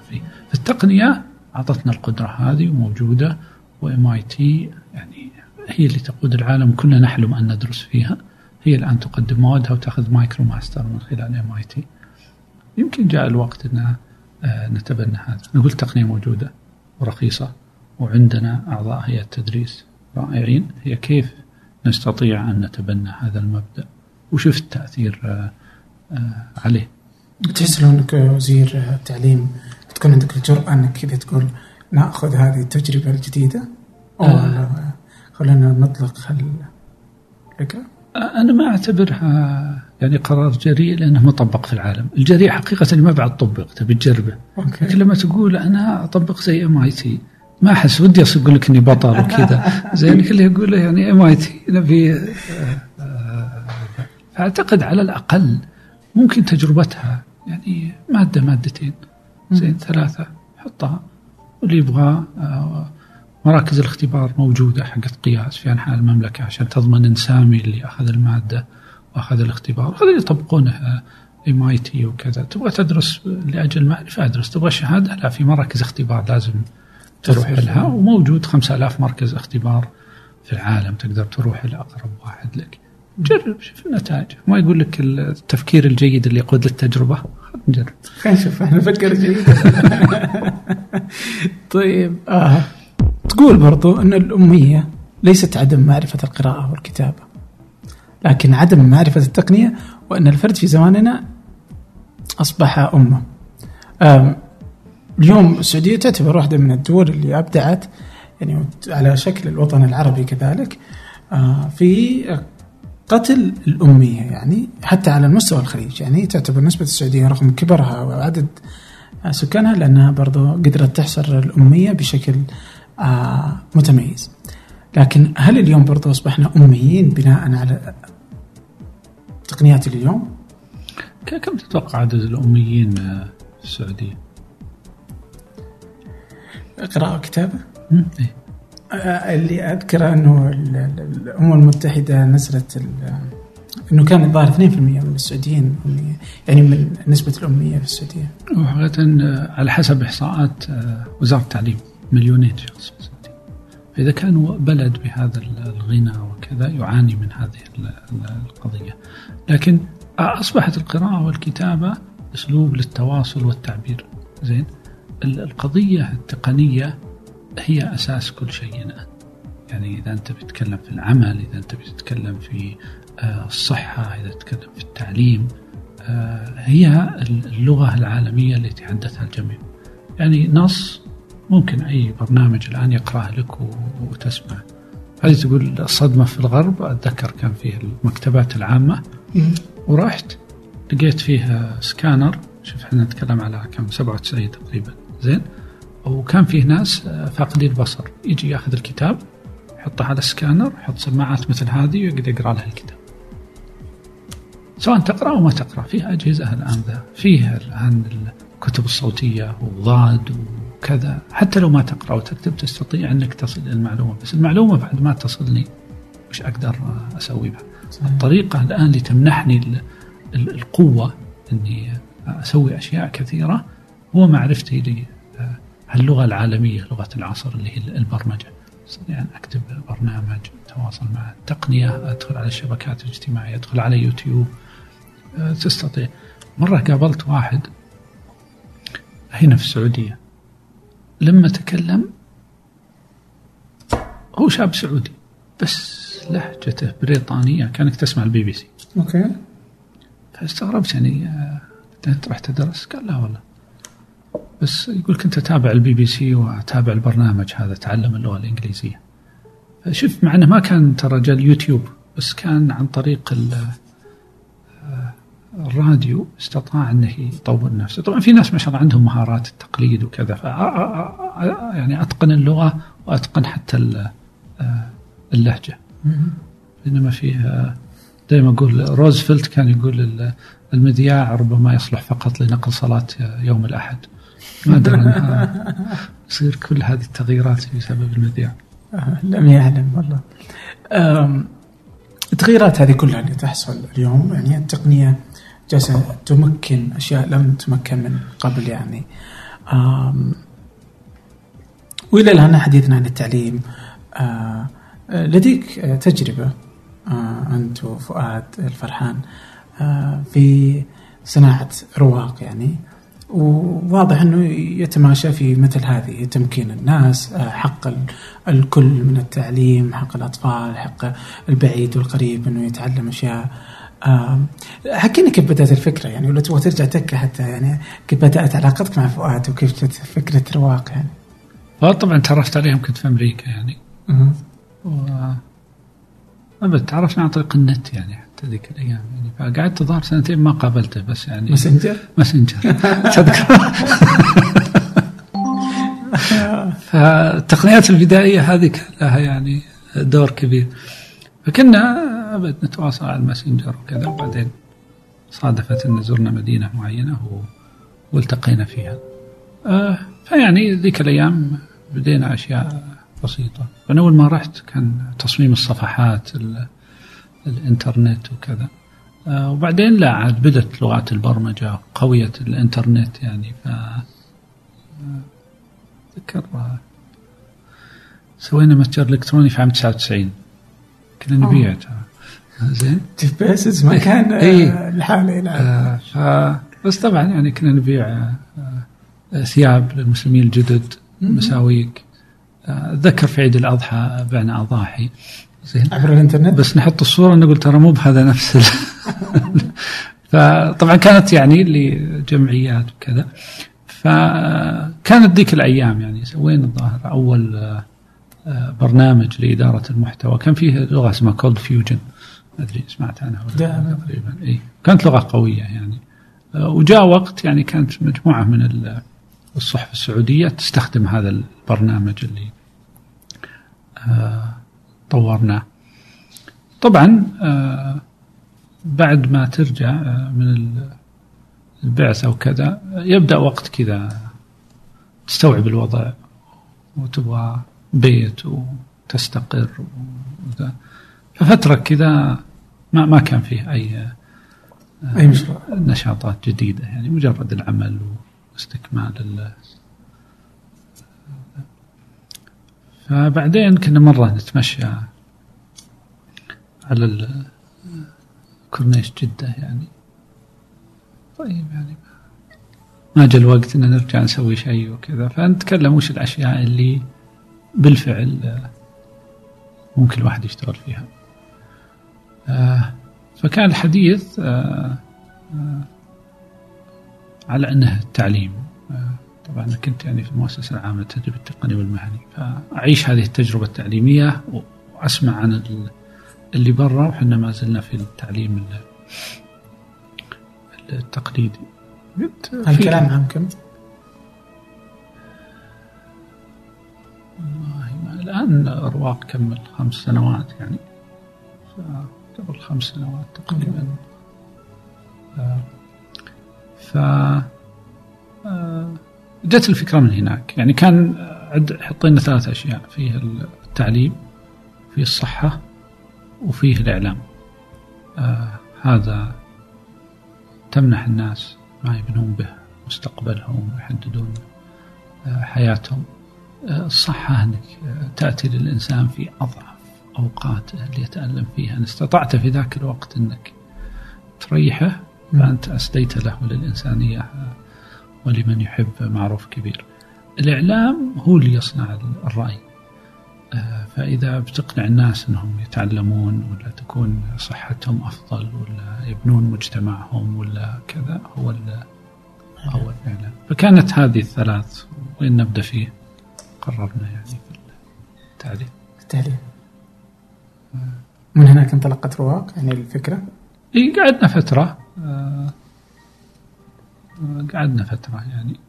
فيه. فالتقنيه أعطتنا القدرة هذه وموجودة و MIT يعني هي اللي تقود العالم كلنا نحلم أن ندرس فيها. هي الان تقدم موادها وتأخذ micro master من خلال MIT يمكن جاء الوقت إن آه، نتبنى هذا. نقول تقنية موجودة ورخيصة وعندنا أعضاء هيئه تدريس رائعين. هي كيف نستطيع أن نتبنى هذا المبدأ؟ وشوف التأثير آه، آه، عليه. تحس لو أنك وزير التعليم تكون عندك الجرأة أنك كذا تقول نأخذ هذه التجربة الجديدة؟ أو آه. خلينا نطلق الفكرة أنا ما أعتبرها يعني قرار جريء لأنه مطبق في العالم. الجريء حقيقة ما بعد طبق تبي تجربه. لكن لما تقول أنا أطبق زي MIT ما أحس ودي أقول لك إني بطل وكذا. [LAUGHS] زين كله يقول يعني MIT نبي آه، آه، فأعتقد على الأقل ممكن تجربتها. يعني مادة مادتين. زين ثلاثة حطها. واللي يبغى آه، مراكز الاختبار موجودة حقت قياس في أنحاء المملكة عشان تضمن إن سامي اللي أخذ المادة وأخذ الاختبار. هذا اللي يطبقونه MIT وكذا. تبغى تدرس لأجل معرفة أدرس. تبغى شهادة؟ لا في مراكز اختبار لازم تروح. لها. وموجود 5000 مركز اختبار في العالم تقدر تروح إلى أقرب واحد لك. جرب شوف النتائج. ما يقول لك التفكير الجيد اللي يقود للتجربة؟ خل نجرب. خلينا نشوف. إحنا نفكر جيد. [LAUGHS] [LAUGHS] طيب آه. تقول برضو أن الأمية ليست عدم معرفة القراءة والكتابة لكن عدم معرفة التقنية وأن الفرد في زماننا أمة. آم، اليوم السعودية تعتبر واحدة من الدول اللي أبدعت يعني على شكل الوطن العربي كذلك آه، في قتل الأمية يعني حتى على المستوى الخليج يعني تعتبر نسبة السعودية رغم كبرها وعدد آه، سكانها لأنها برضو قدرت تحصر الأمية بشكل متميز لكن هل اليوم برضو أصبحنا أميين بناء على تقنيات اليوم؟ كم تتوقع عدد الأميين آه، في السعودية؟ قراءة وكتابة؟ إيه. آه، اللي أذكر أنه ال- ال- الأمم المتحدة ال- أنه كان الظاهر 2% من السعوديين أمية يعني من نسبة الأمية في السعودية وحقيقة آه، على حسب إحصاءات آه، وزارة التعليم مليونين شخص فإذا كان بلد بهذا ال- الغنى وكذا يعاني من هذه ال- ال- القضية. لكن أصبحت القراءة والكتابة أسلوب للتواصل والتعبير. زين؟ القضية التقنية هي أساس كل شيء. الآن يعني إذا أنت بتتكلم في العمل إذا أنت بتتكلم في آه، الصحة إذا تتكلم في التعليم آه، هي اللغة العالمية اللي يتحدثها الجميع. يعني نص ممكن أي برنامج الآن يقرأه لك وتسمع. هذه تقول الصدمة في الغرب أتذكر كان فيه المكتبات العامة. ورحت لقيت فيه سكانر. شوف إحنا نتكلم على كم؟ 97 تقريبا. زين؟ وكان فيه ناس فاقدي البصر. يجي ياخذ الكتاب يحطه على السكانر يحط سماعات مثل هذه ويقدر يقرأ له الكتاب. سواء تقرأ أو ما تقرأ فيه أجهزة الآن ذا. فيه الآن الكتب الصوتية وضاد وكذا حتى لو ما تقرأ وتكتب تستطيع أنك تصل إلى المعلومة بس المعلومة بعد ما تصلني وش أقدر أسوي بها الطريقة الآن اللي تمنحني القوة إني أسوي أشياء كثيرة هو معرفتي للغه العالمية لغة العصر اللي هي البرمجة. أستطيع يعني أن أكتب برنامج أتواصل مع التقنيه أدخل على الشبكات الاجتماعية أدخل على يوتيوب. أه، تستطيع. مرة قابلت واحد هنا في السعودية. لما تكلم هو شاب سعودي بس لهجته بريطانية كانك تسمع ال BBC. okay. فاستغربت يعني أه، أنت رحت تدرس؟ قال لا والله. بس يقول كنت أتابع البي بي سي وأتابع البرنامج هذا تعلم اللغة الإنجليزية. شوف مع إنه ما كان ترى جاء اليوتيوب بس كان عن طريق آه، الراديو استطاع انه يطور نفسه، طبعا في ناس ما شاء الله عندهم مهارات التقليد وكذا. ف يعني أتقن اللغة وأتقن حتى اللهجة. بينما فيه دائما أقول روزفلت كان يقول المذياع ربما يصلح فقط لنقل صلاة يوم الأحد. ما أدري تصير كل هذه التغييرات بسبب المذياع. لم يعلم والله. التغييرات هذه كلها اللي تحصل اليوم يعني التقنية جالسة تمكن أشياء لم تمكن من قبل يعني. وإلى الآن حديثنا عن التعليم آه، لديك تجربة آه، أنت وفؤاد الفرحان في صناعة رواق يعني. وواضح أنه يتماشى في مثل هذه تمكين الناس آه، حق الكل من التعليم حق الأطفال حق البعيد والقريب أنه يتعلم أشياء. حكينا كيف بدأت الفكرة يعني ولا تبغى ترجع تكه حتى يعني كيف بدأت علاقتك مع فؤاد وكيف جت فكرة رواق يعني؟ فؤاد طبعا تعرفت عليهم كنت في أمريكا يعني. أه. و أبد تعرفنا عن طريق النت يعني حتى ذيك الأيام يعني. فقعدت ظهر سنتين ما قابلته بس يعني Messenger؟ Messenger فالتقنيات البدائيه هذه كان لها يعني دور كبير. فكنا ابد نتواصل على الماسنجر وكذا وبعدين صادفت أن زرنا مدينة معينة والتقينا فيها. آه، فيعني ذيك الأيام بدينا أشياء بسيطة. فانا أول ما رحت كان تصميم الصفحات الإنترنت وكذا. آه، وبعدين لا عاد بدت لغات البرمجة قوية الإنترنت يعني ف ذكر آه، سوينا متجر إلكتروني في عام 99 كنا نبيع زين؟ تيف بيسز ما كان إيه. لحاله آه ف بس طبعا يعني كنا نبيع آه ثياب للمسلمين الجدد مساويق أتذكر في عيد الأضحى بعنا أضاحي. زين؟ عبر الإنترنت؟ بس نحط الصورة نقول ترى مو بهذا نفس ال... [LAUGHS] فطبعا كانت يعني لجمعيات وكذا. فكانت ذيك الأيام يعني سوينا الظاهر أول آه، برنامج لإدارة المحتوى. كان فيه لغة اسمها كولد فيوجن ما أدري سمعت عنها ولا تقريبا. اي كانت لغة قوية يعني. آه، وجاء وقت يعني كانت مجموعة من الصحف السعودية تستخدم هذا البرنامج اللي آه طورناه. طبعا آه، بعد ما ترجع من البعثة وكذا يبدأ وقت كذا تستوعب الوضع وتبغى بيت وتستقر وذا. ففترة كذا ما ما كان فيه أي آه، أي مشروع. نشاطات جديدة يعني مجرد العمل واستكمال فبعدين كنا مرة نتمشى على كورنيش جدة يعني. طيب يعني ما جاء الوقت إن نرجع نسوي شيء وكذا. فنتكلم وش الأشياء اللي بالفعل ممكن الواحد يشتغل فيها. فكان الحديث على أنه التعليم. طبعا أنا كنت يعني في المؤسسة العامة للتدريب التقني والمهني. فأعيش هذه التجربة التعليمية وأسمع عن اللي برا وحنا ما زلنا في التعليم التقليدي. الكلام عام كم؟ والله الآن رواق كمل خمس سنوات يعني. قبل خمس سنوات تقريبا. ف جت الفكرة من هناك. يعني كان حطينا ثلاث أشياء. فيه التعليم فيه الصحة وفيه الإعلام. آه هذا تمنح الناس ما يبنون به مستقبلهم ويحددون آه، حياتهم. آه، الصحة أنك تأتي للإنسان في أضعف أوقاته اللي يتألم فيها. إن استطعت في ذاك الوقت أنك تريحه فأنت أسديت له وللإنسانية ولمن يحب معروف كبير. الإعلام هو اللي يصنع الرأي. فإذا بتقنع الناس أنهم يتعلمون ولا تكون صحتهم أفضل ولا يبنون مجتمعهم ولا كذا هو هو الإعلام. فكانت هذه الثلاث وين نبدأ فيه؟ قررنا يعني في التعليم التعليم من هناك انطلقت رواق يعني الفكرة؟ إي قعدنا فترة. آه، قعدنا فترة يعني.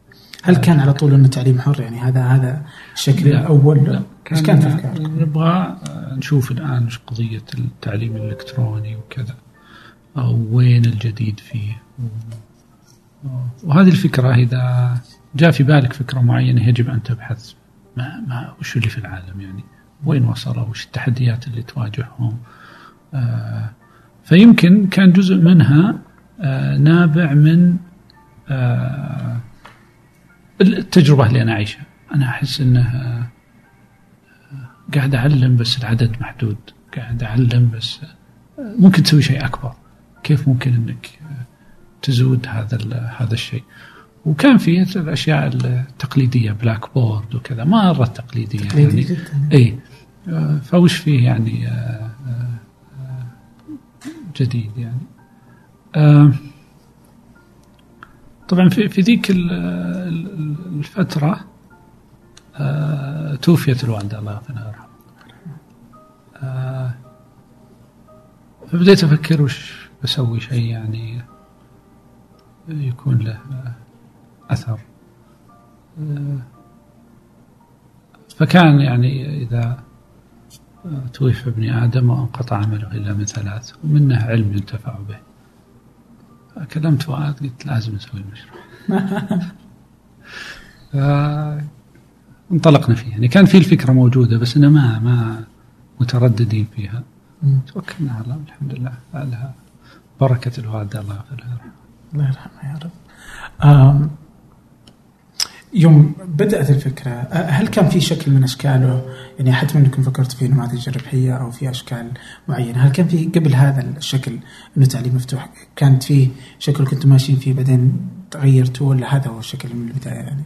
هل كان على طول إنه تعليم حر؟ يعني هذا هذا الشكل لا الأول؟ لا إيش كانت افكاركم؟ نبغى نشوف الآن إيش قضية التعليم الإلكتروني وكذا أو وين الجديد فيه. وهذه الفكرة إذا جاء في بالك فكرة معينة يجب أن تبحث ما ما وش اللي في العالم يعني؟ وين وصلوا؟ وش التحديات اللي تواجههم؟ آه فيمكن كان جزء منها آه نابع من آه التجربة اللي أنا أعيشها. أنا أحس أنه قاعد أعلم بس العدد محدود. قاعد أعلم بس ممكن تسوي شيء أكبر. كيف ممكن أنك تزود هذا هذا الشيء؟ وكان في الأشياء التقليدية Blackboard وكذا مرة تقليدية يعني. أي. فوش فيه يعني جديد يعني. طبعا في في ذيك الفترة آه توفيت الوالدة الله يرحمها آه فبديت أفكر وش بسوي شيء يعني يكون له أثر. فكان يعني إذا توفي ابن آدم وانقطع عمله إلا من ثلاث ومنه علم ينتفع به. كلمت فؤاد قلت لازم نسوي المشروع. [LAUGHS] انطلقنا فيه يعني كان في الفكرة موجودة بس أنا ما ما مترددين فيها. توكلنا على الله الحمد لله. لها بركة الوالدة الله يغفر لها. الله يرحمها يا رب. يوم بدأت الفكرة هل كان في شكل من أشكاله؟ يعني حتما أنكم فكرتوا في نماذج الربحية أو في أشكال معينة هل كان في قبل هذا الشكل أنه تعليم مفتوح؟ كانت في شكل كنتم ماشيين فيه بعدين تغيرتوا ولا هذا هو الشكل من البداية يعني؟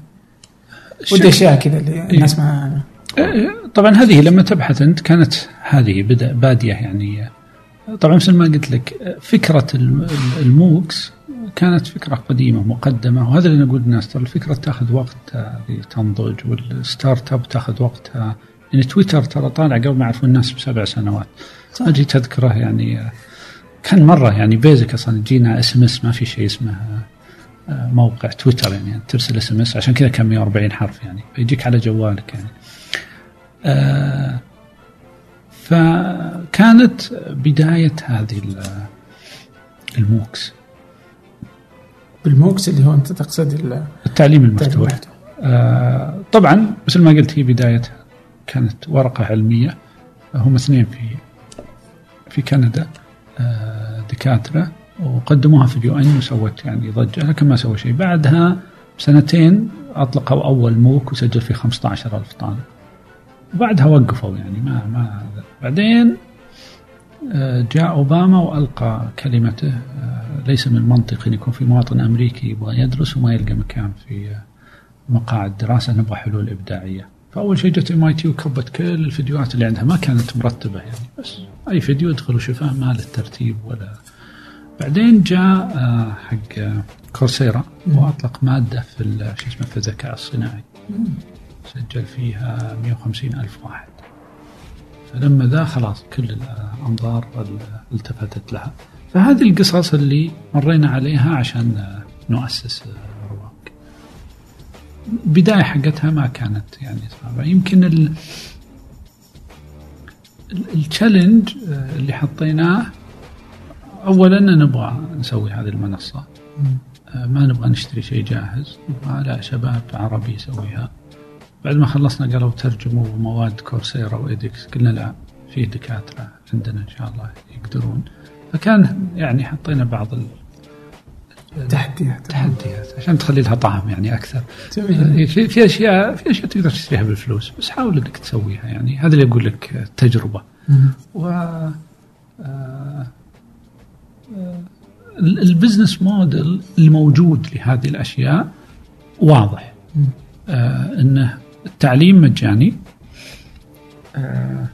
ودي أشياء كذا اللي إيه. الناس ما طبعا هذه لما تبحث أنت كانت هذه بدأ بادية يعني. طبعا مثل ما قلت لك فكرة ال MOOCs كانت فكرة قديمة مقدمة وهذا اللي نقول للناس ترى الفكرة تاخذ وقت تنضج وال startup تاخذ وقتها يعني تويتر ترى طالع قبل ما يعرفون الناس بسبع سنوات. صح. أجي تذكره يعني كان مرة يعني basic أصلا يجينا SMS ما في شيء اسمه آه، موقع تويتر يعني ترسل SMS عشان كذا كان 140 حرف يعني فيجيك على جوالك يعني. آه فكانت بداية هذه ال MOOCs بال MOOCs اللي هو أنت تقصد التعليم المفتوح. آه طبعا مثل ما قلت هي بدايتها كانت ورقة علمية. هم اثنين في في كندا آه دكاترة وقدموها في ال UN وسوت يعني ضجة. لكن ما سوى شيء. بعدها بسنتين أطلقوا أول MOOC وسجل فيه 15000 طالب. وبعدها وقفوا يعني ما ما بعدين جاء أوباما وألقى كلمته. آه، ليس من المنطق أن يكون في مواطن أمريكي يبغى يدرس وما يلقى مكان في آه، مقاعد دراسة نبغى حلول إبداعية. فأول شيء جت MIT وكبت كل الفيديوهات اللي عندها. ما كانت مرتبة يعني بس أي فيديو ادخل وشوفه ما له ترتيب ولا. بعدين جاء حق كورسيرا وأطلق مادة في شو اسمه في الذكاء الصناعي. سجل فيها 150 ألف واحد. فلما ذا خلاص كل الأنظار التفتت لها. فهذه القصص اللي مرينا عليها عشان نؤسس رواق. البداية حقتها ما كانت يعني صعبة. يمكن ال التشالنج اللي حطيناه اولا نبغى نسوي هذه المنصة. ما نبغى نشتري شيء جاهز. نبغى لا شباب عربي يسويها. بعد ما خلصنا قالوا ترجموا مواد كورسيرا وإيدكس قلنا لا في دكاترة عندنا إن شاء الله يقدرون. فكان يعني حطينا بعض تحديات. تحديات عشان تخلي لها طعم يعني أكثر. جميل. في, في اشياء في أشياء تقدر تشتريها بالفلوس بس حاول إنك تسويها. يعني هذا اللي أقول لك تجربة. و آه آه البزنس موديل الموجود لهذه الأشياء واضح. آه إنه التعليم مجاني. آه،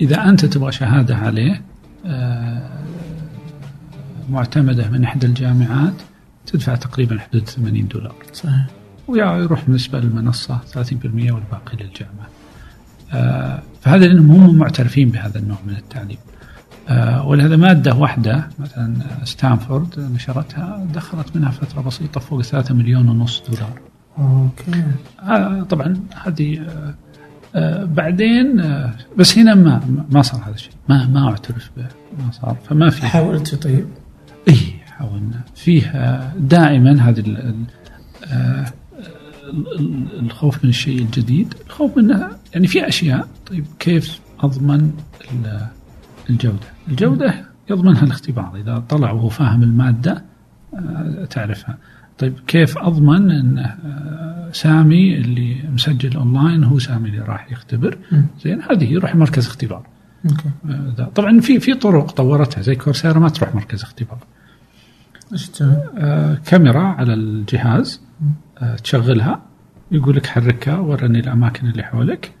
إذا أنت تبغى شهادة عليه آه، معتمدة من إحدى الجامعات تدفع تقريبا حدود 80 دولار. صحيح. ويروح بالنسبة للمنصة 30% والباقي للجامعة. آه، فهذا لأنهم هم معترفين بهذا النوع من التعليم. ولهذا مادة واحدة مثلا ستانفورد نشرتها دخلت منها فترة بسيطة فوق 3 مليون ونص دولار. أوكي. آه طبعا هذه آه آه بعدين بس هنا ما ما صار هذا الشيء. ما ما اعترف به ما صار. فما في حاولت طيب؟ اي حاولنا. فيه دائما هذه الخوف من الشيء الجديد. الخوف منها يعني في أشياء. طيب كيف أضمن الجودة؟ الجودة يضمنها الاختبار. إذا طلع وهو فاهم المادة تعرفها. طيب كيف أضمن إن آه، سامي اللي مسجل أونلاين هو سامي اللي راح يختبر؟ زين هذه يروح مركز اختبار. okay. آه، طبعا في في طرق طورتها زي Coursera ما تروح مركز اختبار. إيش تسوي؟ آه كاميرا على الجهاز آه تشغلها يقول لك حركها ورني الأماكن اللي حولك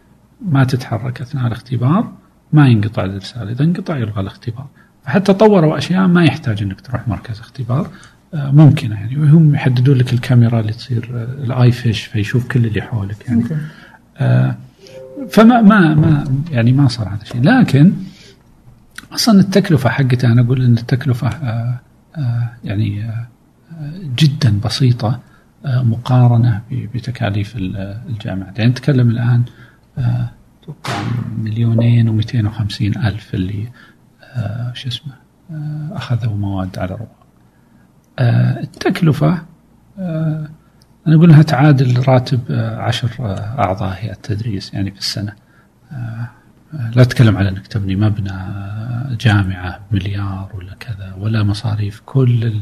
ما تتحرك أثناء الاختبار ما ينقطع الإرسال. إذا انقطع يلغى الاختبار. حتى طوروا أشياء ما يحتاج إنك تروح مركز اختبار. ممكنة يعني. وهم يحددون لك الكاميرا اللي تصير آه، الآي فيش فيشوف كل اللي حولك يعني. آه فما ما ما يعني ما صار هذا الشيء. لكن أصلا التكلفة حقتها أنا أقول إن التكلفة آه آه يعني آه جدا بسيطة آه مقارنة بتكاليف الجامعات يعني نتكلم الآن أتوقع مليونين و250 ألف اللي شو اسمه أخذوا مواد على رواق آه، التكلفة آه، أنا أقول أنها تعادل راتب آه، عشر أعضاء هيئة التدريس يعني في السنة. لا أتكلم على أنك تبني مبنى جامعة مليار ولا كذا ولا مصاريف كل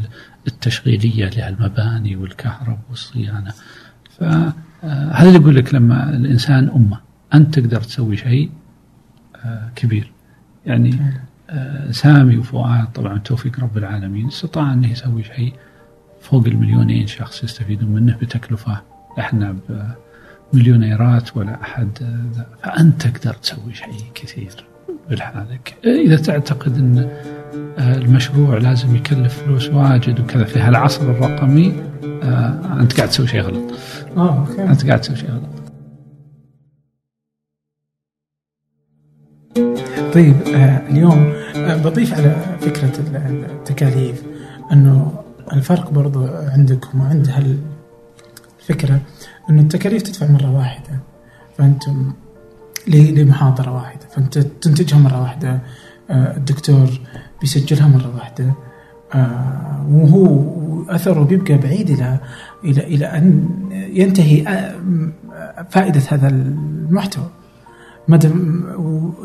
التشغيلية للمباني والكهرب والصيانة. فهذا اللي يقول لك لما الإنسان أمة أنت تقدر تسوي شيء كبير. يعني آه، سامي وفؤاد طبعا توفيق رب العالمين استطاع أنه يسوي شيء فوق المليونين شخص يستفيدون منه بتكلفة إحنا بمليونيرات ولا أحد فأنت تقدر تسوي شيء كثير بالحالك إذا تعتقد أن المشروع لازم يكلف فلوس واجد وكذا في هالعصر الرقمي آه، أنت قاعد تسوي شيء غلط. آه،. أنت قاعد تسوي شيء غلط. طيب اليوم آه بضيف على فكرة التكاليف أنه الفرق برضو عندكم وعند هالفكرة أنه التكاليف تدفع مرة واحدة فأنتم لمحاضرة واحدة فأنت تنتجها مرة واحدة آه الدكتور بيسجلها مرة واحدة وهو أثره بيبقى بعيد إلى إلى إلى أن ينتهي فائدة هذا المحتوى. ما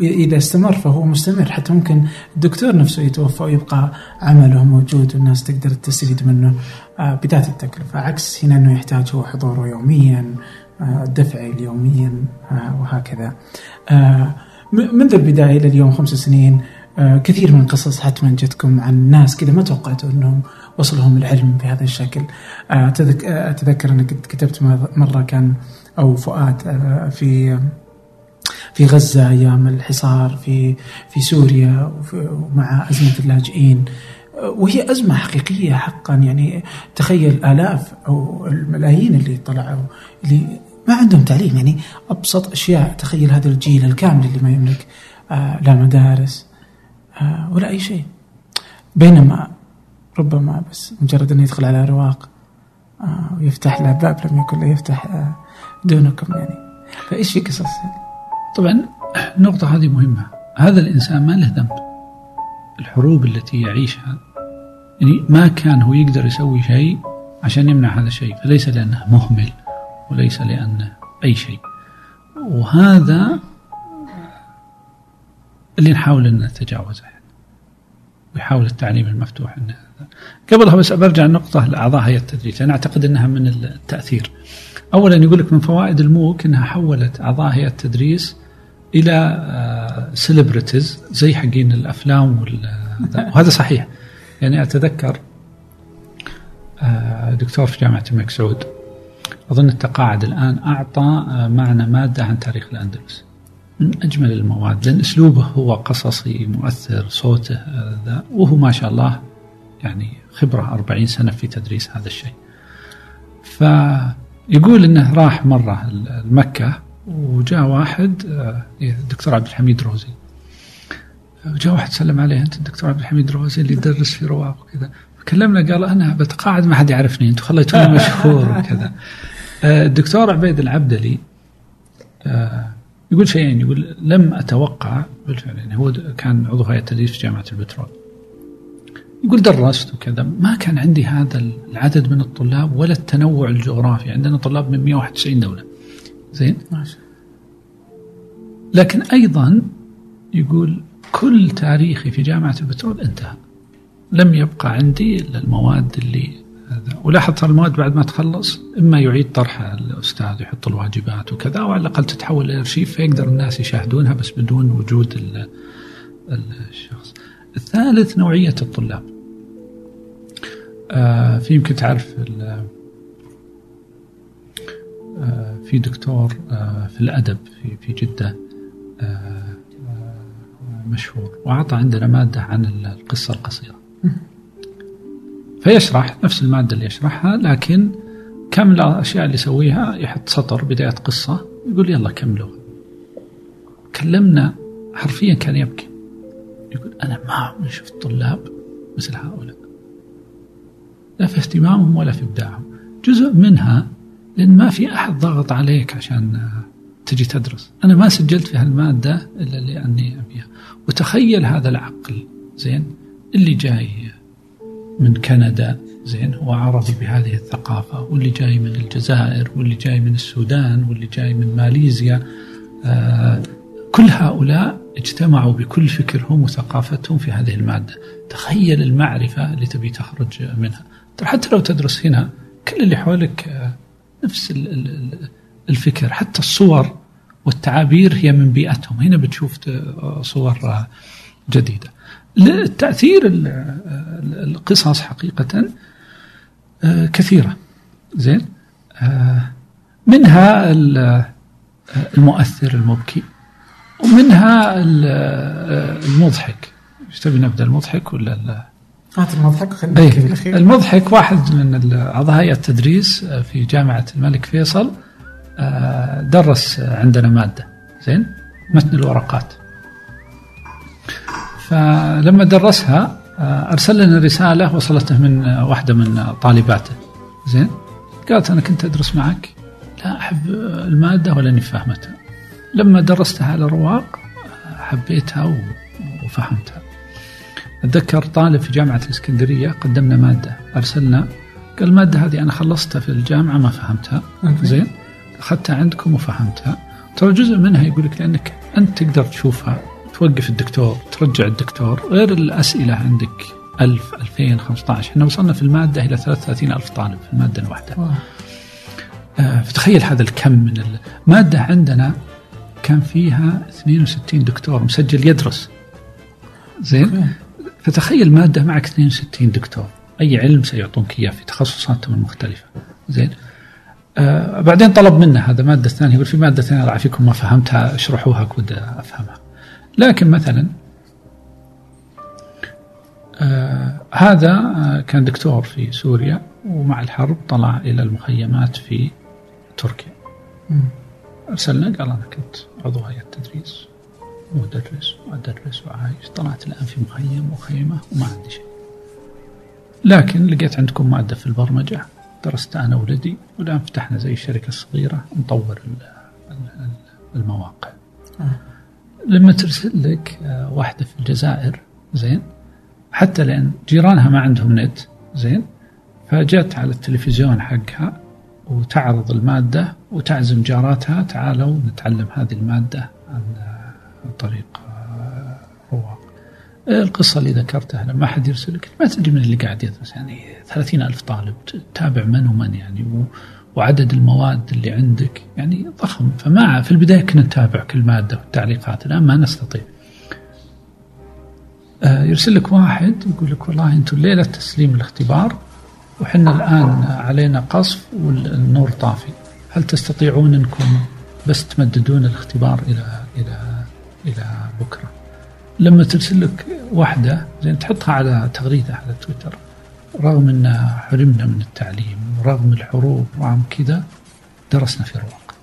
إذا استمر فهو مستمر. حتى ممكن الدكتور نفسه يتوفى ويبقى عمله موجود والناس تقدر تستفيد منه آه، بذات التكلفة. عكس هنا إنه يحتاج هو حضوره يوميا آه، دفعه يوميا آه، وهكذا. منذ البداية إلى اليوم خمس سنين آه، كثير من القصص حتما جتكم عن ناس كذا ما توقعتوا إنهم وصلهم العلم بهذا الشكل. آه، آه، أتذكر أنك كتبت مرة كان أو فؤاد آه، في في غزة أيام الحصار في في سوريا ومع أزمة اللاجئين. وهي أزمة حقيقية حقا يعني تخيل آلاف أو الملايين اللي طلعوا اللي ما عندهم تعليم. يعني أبسط أشياء تخيل هذا الجيل الكامل اللي ما يملك آه، لا مدارس آه، ولا أي شيء. بينما ربما بس مجرد انه يدخل على رواق آه، ويفتح له باب لم يكن يفتح دونكم يعني. فإيش في قصص طبعا النقطة هذه مهمة. هذا الإنسان ما له ذنب. الحروب التي يعيشها يعني ما كان هو يقدر يسوي شيء عشان يمنع هذا الشيء فليس لأنه مهمل وليس لأنه أي شيء. وهذا اللي نحاول أن نتجاوزه. ويحاول التعليم المفتوح قبلها بس برجع النقطة لأعضاء هيئة التدريس. أنا أعتقد أنها من التأثير. اولا يقول لك من فوائد ال MOOC إنها حولت اعضاء هيئه التدريس إلى celebrities زي حقين الأفلام وال- وهذا صحيح يعني أتذكر آه، دكتور في جامعة الملك سعود أظن التقاعد الآن أعطى آه، معنا مادة عن تاريخ الأندلس من أجمل المواد لأن أسلوبه هو قصصي مؤثر صوته آه، ذا وهو ما شاء الله يعني خبرة 40 سنة في تدريس هذا الشيء. فيقول إنه راح مرة مكه وجاء واحد آه، الدكتور عبد الحميد روزي. جاء واحد سلم عليه أنت الدكتور عبد الحميد روزي اللي يدرس في رواق وكذا. كلمنا قال أنا بتقاعد ما حد يعرفني أنتم خليتوني [LAUGHS] مشهور وكذا. آه، الدكتور عبيد العبدلي آه، يقول شيئين. يقول لم أتوقع بالفعل يعني هو كان عضو هيئة التدريس في جامعة البترول. يقول درست وكذا. ما كان عندي هذا العدد من الطلاب ولا التنوع الجغرافي. عندنا طلاب من 191 دولة. زين؟ لكن أيضا يقول كل تاريخي في جامعة البترول انتهى. لم يبقى عندي إلا المواد اللي هذا. ولاحظ ترى المواد بعد ما تخلص إما يعيد طرحها الأستاذ يحط الواجبات وكذا أو على الأقل تتحول إلى أرشيف فيقدر الناس يشاهدونها بس بدون وجود ال- الشخص. الثالث نوعية الطلاب. آه في يمكن تعرف آه في دكتور آه في الأدب في في آه مشهور وأعطى عندنا مادة عن القصة القصيرة. فيشرح نفس المادة اللي يشرحها لكن كم الأشياء اللي يسويها يحط سطر بداية قصة يقول يلا كملوا. كلمنا حرفيا كان يبكي. يقول أنا ما عمري شفت طلاب مثل هؤلاء. لا في اهتمامهم ولا في إبداعهم. جزء منها لأن ما في أحد ضغط عليك عشان تجي تدرس. أنا ما سجلت في هالمادة إلا لاني أبيها. وتخيل هذا العقل زين اللي جاي من كندا زين هو عربي بهذه الثقافة واللي جاي من الجزائر واللي جاي من السودان واللي جاي من ماليزيا آه كل هؤلاء اجتمعوا بكل فكرهم وثقافتهم في هذه المادة. تخيل المعرفة اللي تبي تخرج منها. حتى لو تدرس هنا كل اللي حولك آه نفس ال- ال- ال- الفكر. حتى الصور والتعابير هي من بيئتهم. هنا بتشوف ت- صور آه، جديدة. التأثير ال- ال- القصص حقيقة آه، كثيرة. زين؟ آه، منها ال- آه، المؤثر المبكي. ومنها ال- آه، المضحك. إيش تبي نبدأ المضحك ولا ال- هات المضحك وخلينا أي نحكي في الاخير المضحك واحد من أعضاء هيئة التدريس آه، في جامعة الملك فيصل آه، درس عندنا مادة. زين؟ متن الورقات. فلما درسها آه، أرسل لنا رسالة وصلته من آه، واحدة من طالباته. زين؟ قالت أنا كنت أدرس معك. لا أحب آه، الماده ولاني فاهمتها. لما درستها على رواق آه، حبيتها وفهمتها. أتذكر طالب في جامعة الإسكندرية قدمنا مادة أرسلنا قال المادة هذه أنا خلصتها في الجامعة ما فهمتها. زين؟ أخذتها عندكم وفهمتها. ترى جزء منها يقول لك لأنك أنت تقدر تشوفها توقف الدكتور ترجع الدكتور غير الأسئلة عندك 1000 2000 15 إحنا وصلنا في المادة إلى 33 ألف طالب في المادة الواحدة. واو. آه، فتخيل هذا الكم من المادة عندنا كان فيها 62 دكتور مسجل يدرس. زين؟ فتخيل مادة معك 62 دكتور. أي علم سيعطونك إياه في تخصصاتهم المختلفة. زين؟ آه بعدين طلب منا هذا مادة ثانية. يقول في مادة ثانية الله يعافيكم ما فهمتها اشرحوها كود أفهمها. لكن مثلا آه هذا آه كان دكتور في سوريا ومع الحرب طلع إلى المخيمات في تركيا. ارسلنا قال أنا كنت عضو هيئة تدريس مدرس وادرس وعايش. طلعت الآن في مخيم وخيمة وما عندي شيء. لكن لقيت عندكم مادة في البرمجة. درست أنا ولدي والآن فتحنا زي الشركة الصغيرة. نطور المواقع. لما ترسل لك آه، واحدة في الجزائر زين. حتى لأن جيرانها ما عندهم نت زين. فجت على التلفزيون حقها. وتعرض المادة وتعزم جاراتها تعالوا نتعلم هذه المادة عن طريق رواق. القصة اللي ذكرتها لما أحد يرسلك ما تدري من اللي قاعد يدرس يعني ثلاثين ألف طالب تتابع من ومن يعني وعدد المواد اللي عندك يعني ضخم. فما في البداية كنا نتابع كل مادة والتعليقات الآن ما نستطيع. آه، يرسل لك واحد يقول لك والله أنتم ليلة تسليم الاختبار. وحنا الآن علينا قصف والنور طافي. هل تستطيعون أنكم بس تمددون الاختبار إلى إلى إلى بكرة؟ لما ترسل لك واحدة زين تحطها على تغريدة على تويتر رغم أن حرمنا من التعليم رغم الحروب رغم كذا درسنا في رواق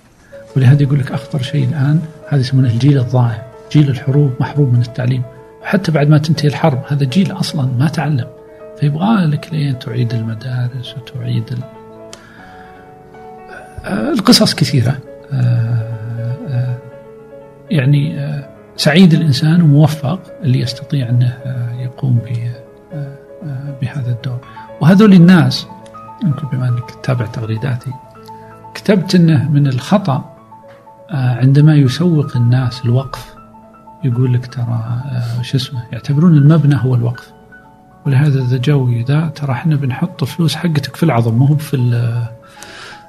ولهذا يقول لك أخطر شيء الآن هذا يسمونه الجيل الضائع جيل الحروب محروم من التعليم. حتى بعد ما تنتهي الحرب هذا جيل أصلا ما تعلم. فيبغى لك لين تعيد المدارس وتعيد ال... آه، القصص كثيرة. آه، آه، يعني سعيد الإنسان وموفق اللي يستطيع أنه يقوم بهذا الدور. وهذول الناس يمكن بما أنك تتابع تغريداتي كتبت أنه من الخطأ عندما يسوق الناس الوقف يقول لك ترى شو اسمه يعتبرون المبنى هو الوقف. ولهذا إذا جو ذا ترى إحنا بنحط فلوس حقتك في العظم مو في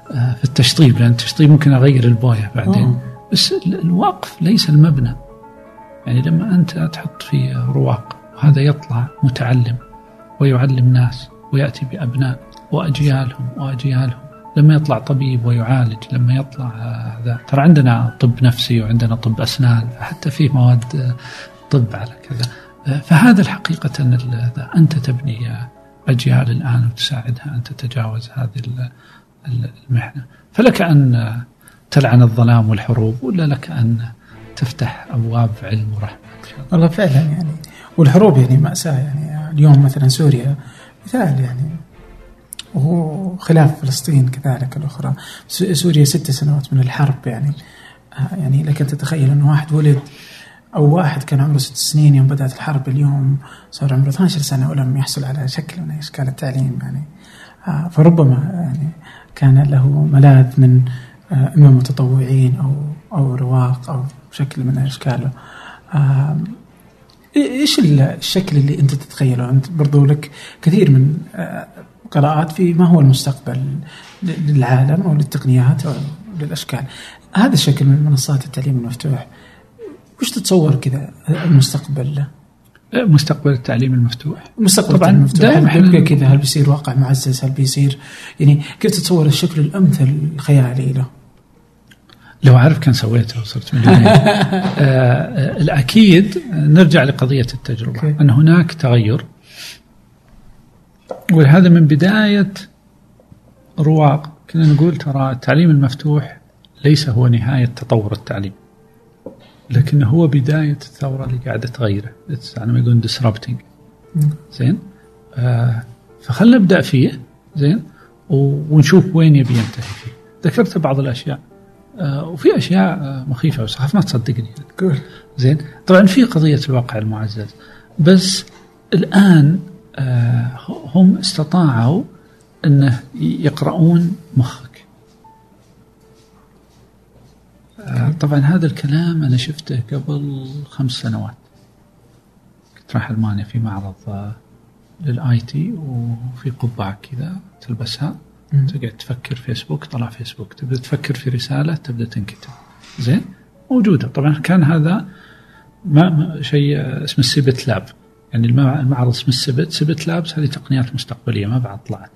في التشطيب لأن التشطيب ممكن أغير البويه بعدين. أوه. بس الوقف ليس المبنى. يعني لما أنت تحط في رواق وهذا يطلع متعلم ويعلم ناس ويأتي بأبناء وأجيالهم وأجيالهم. لما يطلع طبيب ويعالج لما يطلع هذا ترى عندنا طب نفسي وعندنا طب أسنان حتى في مواد طب على كذا. فهذا الحقيقة أنت تبني أجيال الآن وتساعدها أن تتجاوز هذه المحنة فلك أن تلعن الظلام والحروب ولا لك أن تفتح أبواب علم ورحمة. والله فعلا يعني. والحروب يعني مأساة يعني. اليوم مثلا سوريا مثال يعني. وهو خلاف فلسطين كذلك الأخرى. سوريا ست سنوات من الحرب يعني. يعني لك أن تتخيل أن واحد ولد أو واحد كان عمره ست سنين يوم بدأت الحرب اليوم صار عمره 12 سنة ولم يحصل على شكل من أشكال التعليم يعني. آه، فربما يعني كان له ملاذ من آه، إما متطوعين أو أو رواق أو شكل من أشكاله. إيش الشكل اللي أنت تتخيله؟ أنت برضو لك كثير من آه، قراءات في ما هو المستقبل للعالم أو للتقنيات أو للأشكال. هذا الشكل من منصات التعليم المفتوح. وش تتصور كذا؟ المستقبل له؟ مستقبل التعليم المفتوح. مستقبل طبعا المفتوح. هل كذا هل بيصير واقع معزز؟ هل بيصير؟ يعني كيف تتصور الشكل الأمثل الخيالي له؟ لو عارف كان سويته وصرت مليونير. [LAUGHS] آه الأكيد نرجع لقضية التجربة. okay. أن هناك تغير. ولهذا من بداية رواق. كنا نقول ترى التعليم المفتوح ليس هو نهاية تطور التعليم. لكن هو بداية الثورة اللي قاعدة تغيره. على ما يقولون disrupting. زين؟ آه فخلنا نبدأ فيه. زين؟ ونشوف وين يبي ينتهي فيه. ذكرت بعض الأشياء. آه وفي أشياء آه مخيفة بس أخاف ما تصدقني. زين؟ طبعا في قضية الواقع المعزز. بس الآن آه هم استطاعوا أنه يقرؤون مخك طبعا هذا الكلام أنا شفته قبل خمس سنوات. كنت رايح ألمانيا في معرض آه، لل IT وفي قبعة كذا تلبسها. تقعد تفكر فيسبوك طلع فيسبوك. تبدأ تفكر في رسالة تبدأ تنكتب. زين؟ موجودة. طبعا كان هذا ما شيء اسمه ال CeBIT Lab. يعني المع- المعرض اسمه ال CeBIT. CeBIT labs هذه تقنيات مستقبلية ما بعد طلعت.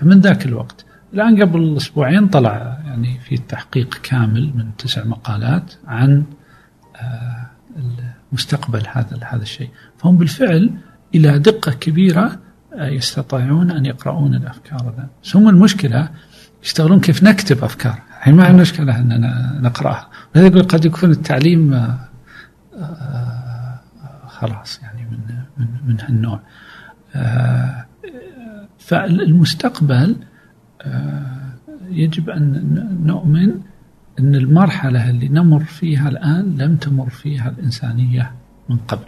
فمن ذاك الوقت الآن قبل أسبوعين طلع يعني في تحقيق كامل من تسع مقالات عن آه، مستقبل هذا هذا الشيء. فهم بالفعل إلى دقة كبيرة آه، يستطيعون أن يقرؤون الأفكار الان بس هم المشكلة يشتغلون كيف نكتب أفكار. الحين ما عندنا مشكلة اننا نقرأها. لذا يقول قد يكون التعليم آه، خلاص يعني من من من هالنوع. فالمستقبل يجب أن نؤمن أن المرحلة اللي نمر فيها الآن لم تمر فيها الإنسانية من قبل.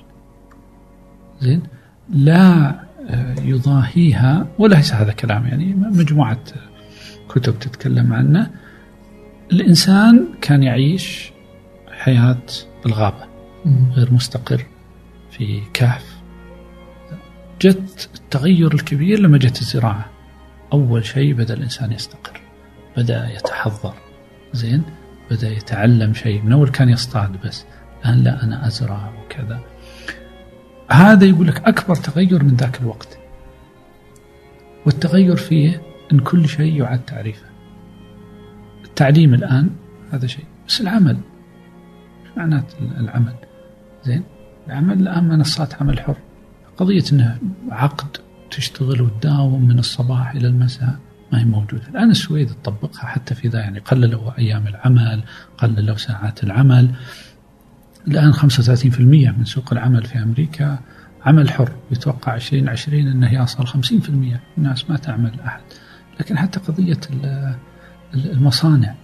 زين؟ لا آه، يضاهيها وليس هذا كلام يعني مجموعة كتب تتكلم عنه. الإنسان كان يعيش حياة الغابه غير مستقر في كهف. جت التغير الكبير لما جت الزراعة. أول شيء بدأ الإنسان يستقر بدأ يتحضر زين؟ بدأ يتعلم شيء. من أول كان يصطاد بس الآن لا أنا أزرع وكذا. هذا يقول لك أكبر تغير من ذاك الوقت. والتغير فيه أن كل شيء يعاد تعريفه. التعليم الآن هذا شيء بس العمل. إيش معنات العمل؟ زين؟ العمل الآن منصات عمل حر. قضية أنه عقد تشتغل وتداوم من الصباح إلى المساء ما هي موجودة. الآن السويد تطبقها حتى في ذا يعني قللوا أيام العمل قللوا ساعات العمل. الآن 35% من سوق العمل في أمريكا عمل حر. يتوقع 2020 أنه يصل 50% الناس ما تعمل أحد. لكن حتى ال- المصانع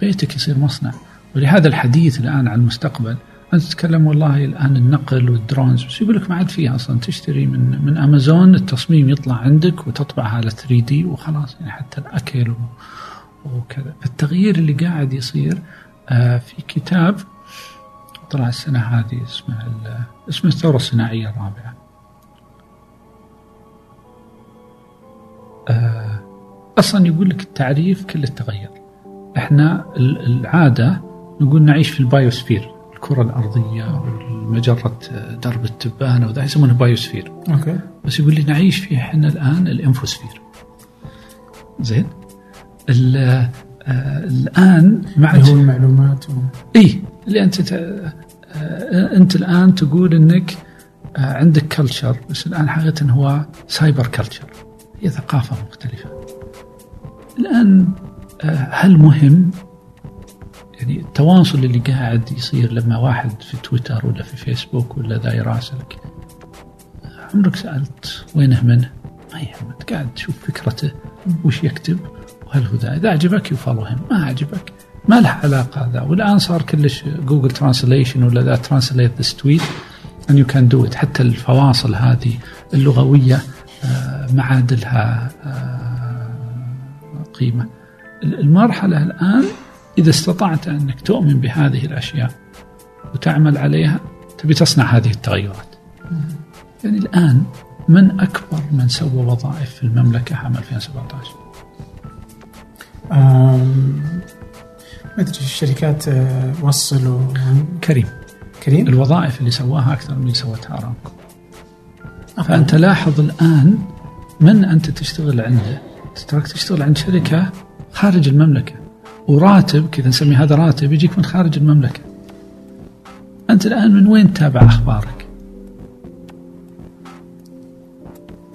بيتك يصير مصنع. ولهذا الحديث الآن عن المستقبل تتكلم والله الآن النقل والدرونز بس يقول لك ما عاد فيها أصلا تشتري من من أمازون التصميم يطلع عندك وتطبعها على 3 دي وخلاص يعني حتى الأكل و- وكذا. فالتغيير اللي قاعد يصير آه، في كتاب طلع السنة هذه اسمه اسمه الثورة الصناعية الرابعة. آه، أصلا يقول لك التعريف كله تغير. إحنا ال- العادة نقول نعيش في ال biosphere. الكرة الأرضية والمجرة درب التبانة وذا يسمونه biosphere. أوكي. بس يقول لي نعيش فيه إحنا الآن ال infosphere. زين. آه، الآن مع هو المعلومات و... إي اللي أنت ت... آه، أنت الآن تقول إنك آه، عندك culture بس الآن حقيقة هو cyber culture هي ثقافة مختلفة. الآن آه، هل مهم يعني التواصل اللي قاعد يصير لما واحد في تويتر ولا في فيسبوك ولا ذا يراسلك. عمرك سألت وينه منه؟ ما يهمك قاعد تشوف فكرته وش يكتب وهل هو ذا إذا عجبك هيم ما عجبك. ما له علاقة ذا والآن صار كلش Google translation ولا ذا translate this tweet and you can do it حتى الفواصل هذه اللغوية آه، ما عاد لها آه، قيمة. المرحلة إذا استطعت أنك تؤمن بهذه الأشياء وتعمل عليها تبي تصنع هذه التغيرات. يعني الآن من أكبر من سوى وظائف في المملكة عام 2017 آم، ما أدري الشركات آه، وصلوا كريم. كريم؟ الوظائف اللي سواها أكثر من اللي سوتها ارامكو فأنت لاحظ الآن من أنت تشتغل عنده؟ تراك تشتغل عند شركة خارج المملكة. وراتب كذا نسمي هذا راتب يجيك من خارج المملكة. أنت الآن من وين تتابع أخبارك؟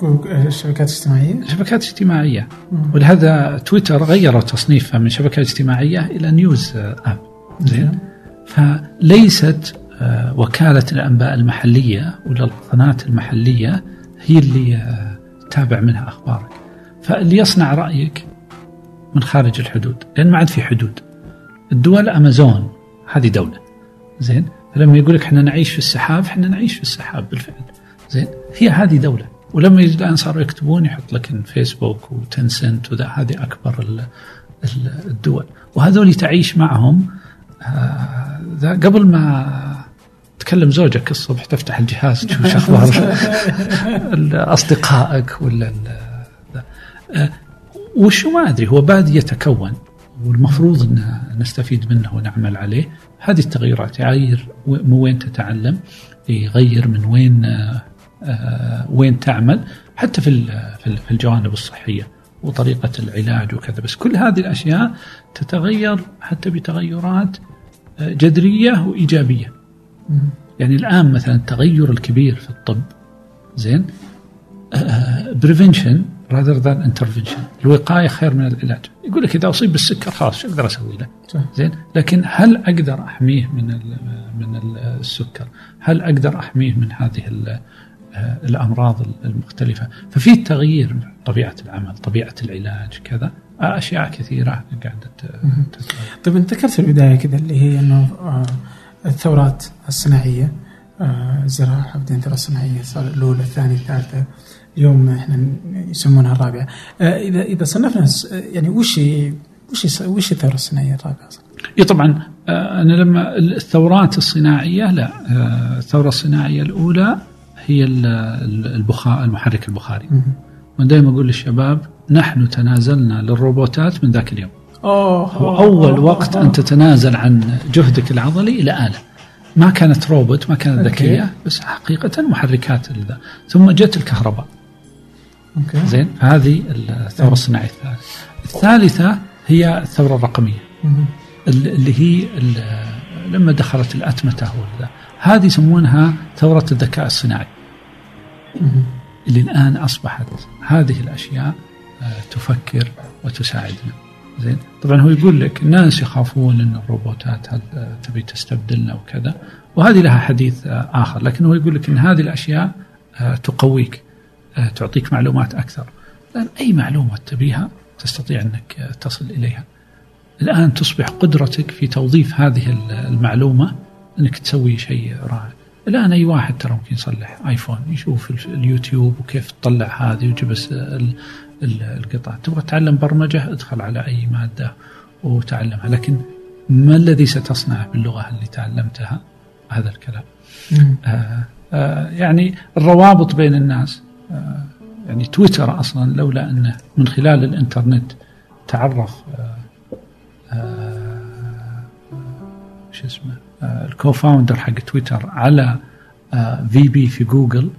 جوجل- آه، الشبكات الاجتماعية؟ شبكات اجتماعيه ولهذا تويتر غيروا تصنيفها من شبكه اجتماعية إلى news app. زين؟ فليست آه، وكالة الأنباء المحلية ولا القناة المحلية هي اللي آه، تتابع منها أخبارك. فاللي يصنع رأيك من خارج الحدود لأن ما عاد في حدود. الدول أمازون هذه دولة. زين؟ فلما يقول لك إحنا نعيش في السحاب إحنا نعيش في السحاب بالفعل. زين؟ هي هذه دولة. ولما يجي الآن صاروا يكتبون يحط لك فيسبوك وتنسنت وذا هذه أكبر ال- ال- الدول. وهذول تعيش معهم آه، ذا قبل ما تكلم زوجك الصبح تفتح الجهاز تشوف شو أخبار [LAUGHS] اصدقائك ولا وشو ما أدري هو بادي يتكون والمفروض إن نستفيد منه ونعمل عليه. هذه التغيرات يغير و- من وين تتعلم؟ يغير من وين آه، آه، وين تعمل؟ حتى في في ال- في الجوانب الصحية وطريقة العلاج وكذا. بس كل هذه الأشياء تتغير حتى بتغيرات آه، جذرية وإيجابية. يعني الآن مثلا التغير الكبير في الطب زين؟ prevention rather than intervention الوقاية خير من العلاج. يقول لك إذا أصيب بالسكر خلاص شو أقدر أسوي له. زين؟ لكن هل أقدر أحميه من من ال السكر؟ هل أقدر أحميه من هذه آه، الأمراض المختلفة؟ ففي تغيير طبيعة العمل طبيعة العلاج كذا. آه، أشياء كثيرة قاعدة طيب أنت ذكرت في البداية كذا اللي هي إنه آه، الثورات الصناعية آه، الزراعه بعدين الثوره الصناعية صار الأولى الثانية الثالثة. اليوم إحنا يسمونها الرابعة. آه، إذا إذا صنفنا يعني وش وش وش الثورة الصناعية الرابعة أصلا؟ إي طبعا آه، أنا لما الثورات الصناعية لا آه، الثورة الصناعية الأولى هي ال- ال- البخار المحرك البخاري. وأنا دائما أقول للشباب نحن تنازلنا للروبوتات من ذاك اليوم. أوه. واول وقت أن تتنازل عن جهدك العضلي إلى آلة. ما كانت روبوت ما كانت. ذكية بس حقيقة محركات ثم جت الكهرباء. أوكي. زين؟ فهذه الثورة الصناعية. الثالثة الثالثه هي الثورة الرقمية. مم. ال- اللي هي لما دخلت الأتمتة ولا هذه يسمونها ثورة الذكاء الصناعي. مم. اللي الآن أصبحت هذه الأشياء آه، تفكر وتساعدنا. زين؟ طبعا هو يقول لك الناس يخافون أن الروبوتات هل آه، تبي تستبدلنا وكذا. وهذه لها حديث آه، آخر. لكن هو يقول لك أن هذه الأشياء آه، تقويك. تعطيك معلومات أكثر. لأن أي معلومة تبيها تستطيع أنك آه، تصل إليها. الآن تصبح قدرتك في توظيف هذه ال- المعلومة أنك تسوي شيء رائع. الآن أي واحد ترى ممكن يصلح آيفون يشوف ال- اليوتيوب وكيف تطلع هذه ويجيب ال- القطع تبغى تتعلم برمجة؟ ادخل على أي مادة وتعلمها. لكن ما الذي ستصنع باللغة اللي تعلمتها؟ هذا الكلام. آه آه يعني الروابط بين الناس. آه يعني تويتر أصلا لولا انه من خلال الإنترنت تعرف آه آه شو اسمه آه ال co-founder حق تويتر على آه في بي في جوجل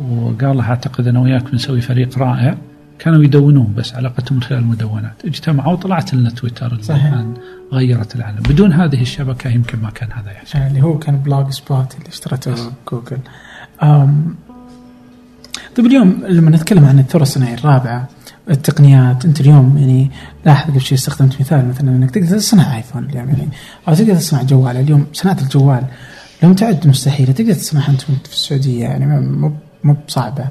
وقال له أعتقد أنا وياك بنسوي فريق رائع. كانوا يدونون بس علاقتهم من خلال المدونات. اجتمعوا وطلعت لنا تويتر اللي صحيح. الآن غيرت العالم. بدون هذه الشبكة يمكن ما كان هذا يحصل. اللي هو كان Blogspot اللي اشترته جوجل. طيب اليوم لما نتكلم عن الثوره الصناعيه الرابعه التقنيات أنت اليوم يعني لاحظ قبل شوي استخدمت مثال مثلا إنك تقدر تصنع آيفون اليوم يعني أو تقدر تصنع جوال. اليوم صناعة الجوال لو تعد مستحيلة. تقدر تصنعها أنت في السعودية يعني مو مو بصعبة.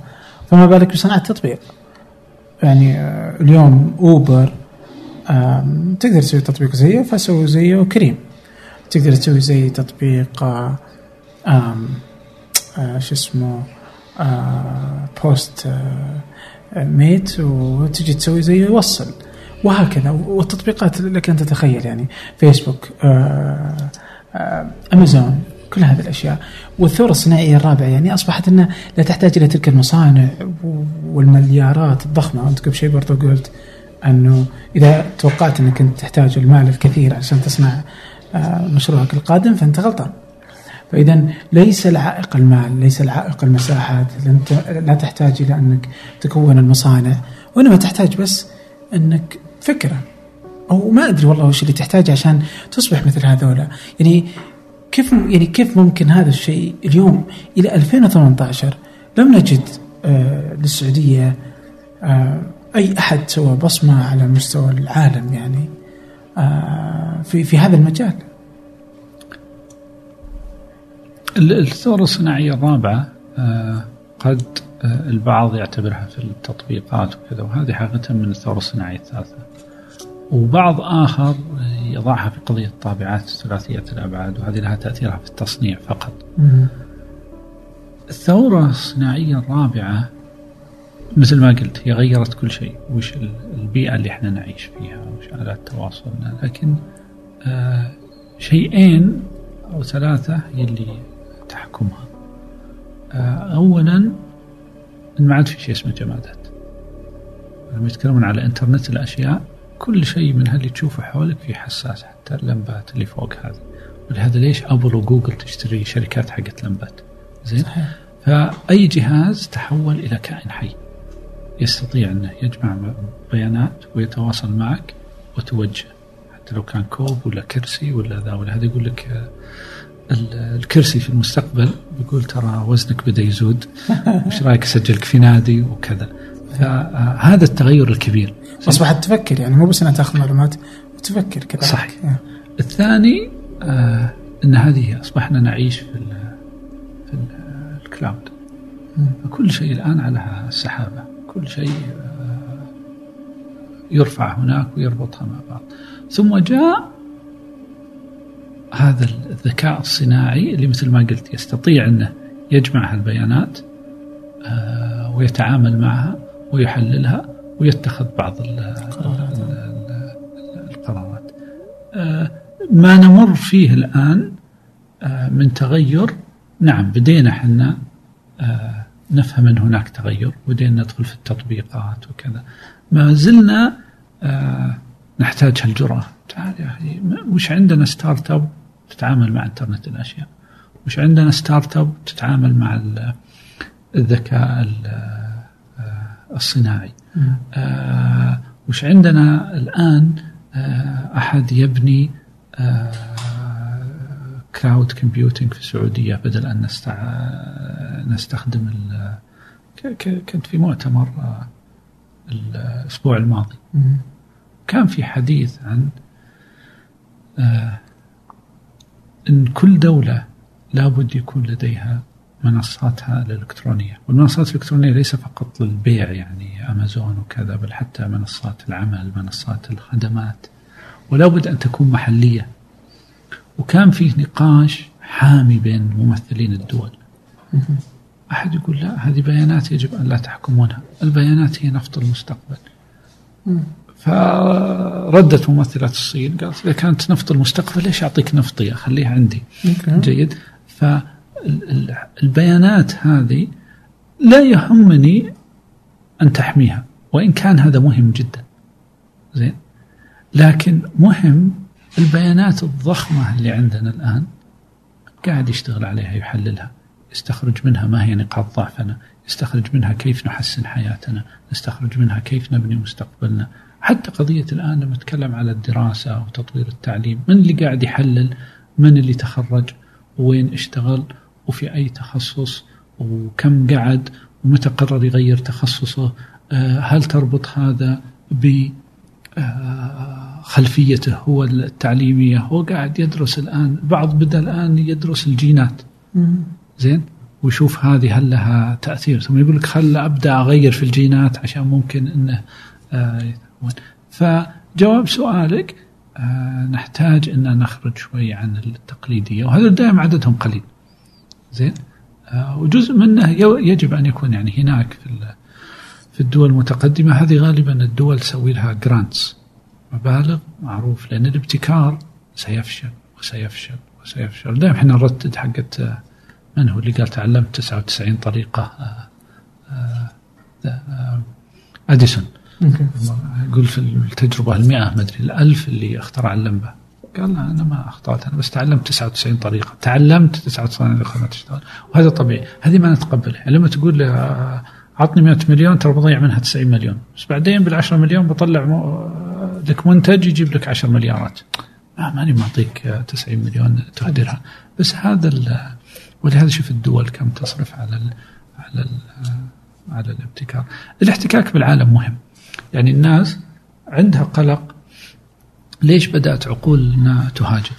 فما بالك بصناعة تطبيق يعني آه، اليوم أوبر تقدر تسوي تطبيق زيه فسوي زيه كريم تقدر تسوي زي تطبيق آه، آه، شو اسمه بوست آه، آه، ميت وتجي تسوي زيه يوصل وهكذا والتطبيقات لك أن تتخيل يعني. فيسبوك آه، آه، امازون كل هذه الأشياء. والثورة الصناعية الرابعة يعني أصبحت إنها لا تحتاج إلى تلك المصانع والمليارات الضخمة. أنت قبل شيء برضو قلت أنه إذا توقعت إنك أنت تحتاج المال الكثير عشان تصنع آه، مشروعك القادم فأنت غلطان. فاذا ليس العائق المال ليس العائق المساحات لا تحتاج إلى أنك تكون المصانع وإنما تحتاج بس أنك فكرة. أو ما أدري والله وش اللي تحتاجه عشان تصبح مثل هذولا. يعني كيف يعني كيف ممكن هذا الشيء اليوم إلى 2018 لم نجد آه للسعودية آه أي أحد سوى بصمة على مستوى العالم يعني آه في في هذا المجال ال- الثورة الصناعية الرابعة آه، قد آه، البعض يعتبرها في التطبيقات وكذا وهذه حقيقة من الثورة الصناعية الثالثة. وبعض آخر يضعها في قضية الطابعات ثلاثية الأبعاد وهذه لها تأثيرها في التصنيع فقط. الثورة الصناعية الرابعة مثل ما قلت هي غيرت كل شيء وش ال- البيئة اللي إحنا نعيش فيها وش آلات تواصلنا لكن آه شيئين أو ثلاثة هي اللي تحكمها. آه أولا ما عاد في شيء اسمه جمادات. لما يتكلمون على إنترنت الأشياء كل شيء من هاللي تشوفه حولك في حساس حتى اللمبات اللي فوق هذه. ولهذا ليش أبل وجوجل تشتري شركات حقت لمبات؟ زين؟ صحيح. فأي جهاز تحول إلى كائن حي. يستطيع أنه يجمع بيانات ويتواصل معك وتوجه حتى لو كان كوب ولا كرسي ولا ذا ولا هذا يقول لك آه، الكرسي في المستقبل بيقول ترى وزنك بدأ يزود. وش رأيك أسجلك في نادي وكذا؟ فهذا التغير الكبير. أصبحت تفكر يعني مو بس إنها تأخذ معلومات وتفكر كذا. صحيح. الثاني آه إن هذه أصبحنا نعيش في ال في ال الكلاود. فكل شيء الآن على السحابة. كل شيء آه يرفع هناك ويربطها مع بعض. ثم جاء هذا الذكاء الصناعي اللي مثل ما قلت يستطيع أنه يجمع هالبيانات آه ويتعامل معها ويحللها ويتخذ بعض القرارات. آه ما نمر فيه الآن آه من تغير نعم بدينا إحنا نفهم أن هناك تغير بدينا ندخل في التطبيقات وكذا. ما زلنا نحتاج هالجرأة. تعال يا أخي وش عندنا startup؟ تتعامل مع انترنت الأشياء. وش عندنا startup تتعامل مع الذكاء الصناعي. آه وش عندنا الآن آه أحد يبني آه cloud computing في السعودية بدل نستع... نستخدم ال... ك... كنت في مؤتمر آه الأسبوع الماضي. كان في حديث عن آه أن كل دولة لابد يكون لديها منصاتها الإلكترونية. والمنصات الإلكترونية ليس فقط للبيع يعني أمازون وكذا بل حتى منصات العمل منصات الخدمات. ولا بد أن تكون محلية. وكان فيه نقاش حامي بين ممثلين الدول. أحد يقول لا هذه بيانات يجب أن لا تحكمونها. البيانات هي نفط المستقبل. فردت ممثلة الصين قالت إذا كانت نفط المستقبل ليش أعطيك نفطية خليها عندي. جيد. ف البيانات هذه لا يهمني أن تحميها وإن كان هذا مهم جدا. زين. لكن مهم البيانات الضخمة اللي عندنا الآن قاعد يشتغل عليها يحللها. يستخرج منها ما هي نقاط ضعفنا يستخرج منها كيف نحسن حياتنا نستخرج منها كيف نبني مستقبلنا. حتى قضية الآن لما نتكلم على الدراسة وتطوير التعليم من اللي قاعد يحلل؟ من اللي تخرج؟ وين اشتغل؟ وفي أي تخصص؟ وكم قعد؟ ومتى قرر يغير تخصصه؟ هل تربط هذا بخلفيته هو التعليمية؟ هو قاعد يدرس الآن بعض بدأ الآن يدرس الجينات. زين؟ ويشوف هذه هل لها تأثير. ثم يقول لك خل أبدأ أغير في الجينات عشان ممكن أنه فجواب سؤالك نحتاج أن نخرج شوي عن التقليدية وهذا دائما عددهم قليل زين آه وجزء منه يجب ان يكون يعني هناك في في الدول المتقدمه هذه غالبا الدول تسوي لها grants مبالغ معروف لأن الابتكار سيفشل وسيفشل وسيفشل دائما إحنا نردد حقت من هو اللي قال تعلمت 99 طريقه آه آه اديسون يقول في التجربة المئة مدري الألف اللي أخترع اللمبة. قال لا أنا ما أخطأت أنا بس تعلمت 99 طريقة. تعلمت 99 طريقة ما تشتغل وهذا طبيعي. هذه ما نتقبلها. لما تقول لي عطني 100 مليون ترى بضيع منها 90 مليون. بس بعدين بال 10 مليون بطلع لك منتج يجيب لك 10 مليارات. ما ماني معطيك 90 مليون تهدرها. بس هذا ولهذا شوف الدول كم تصرف على ال على ال على الابتكار. الاحتكاك بالعالم مهم. يعني الناس عندها قلق. ليش بدأت عقولنا تهاجر؟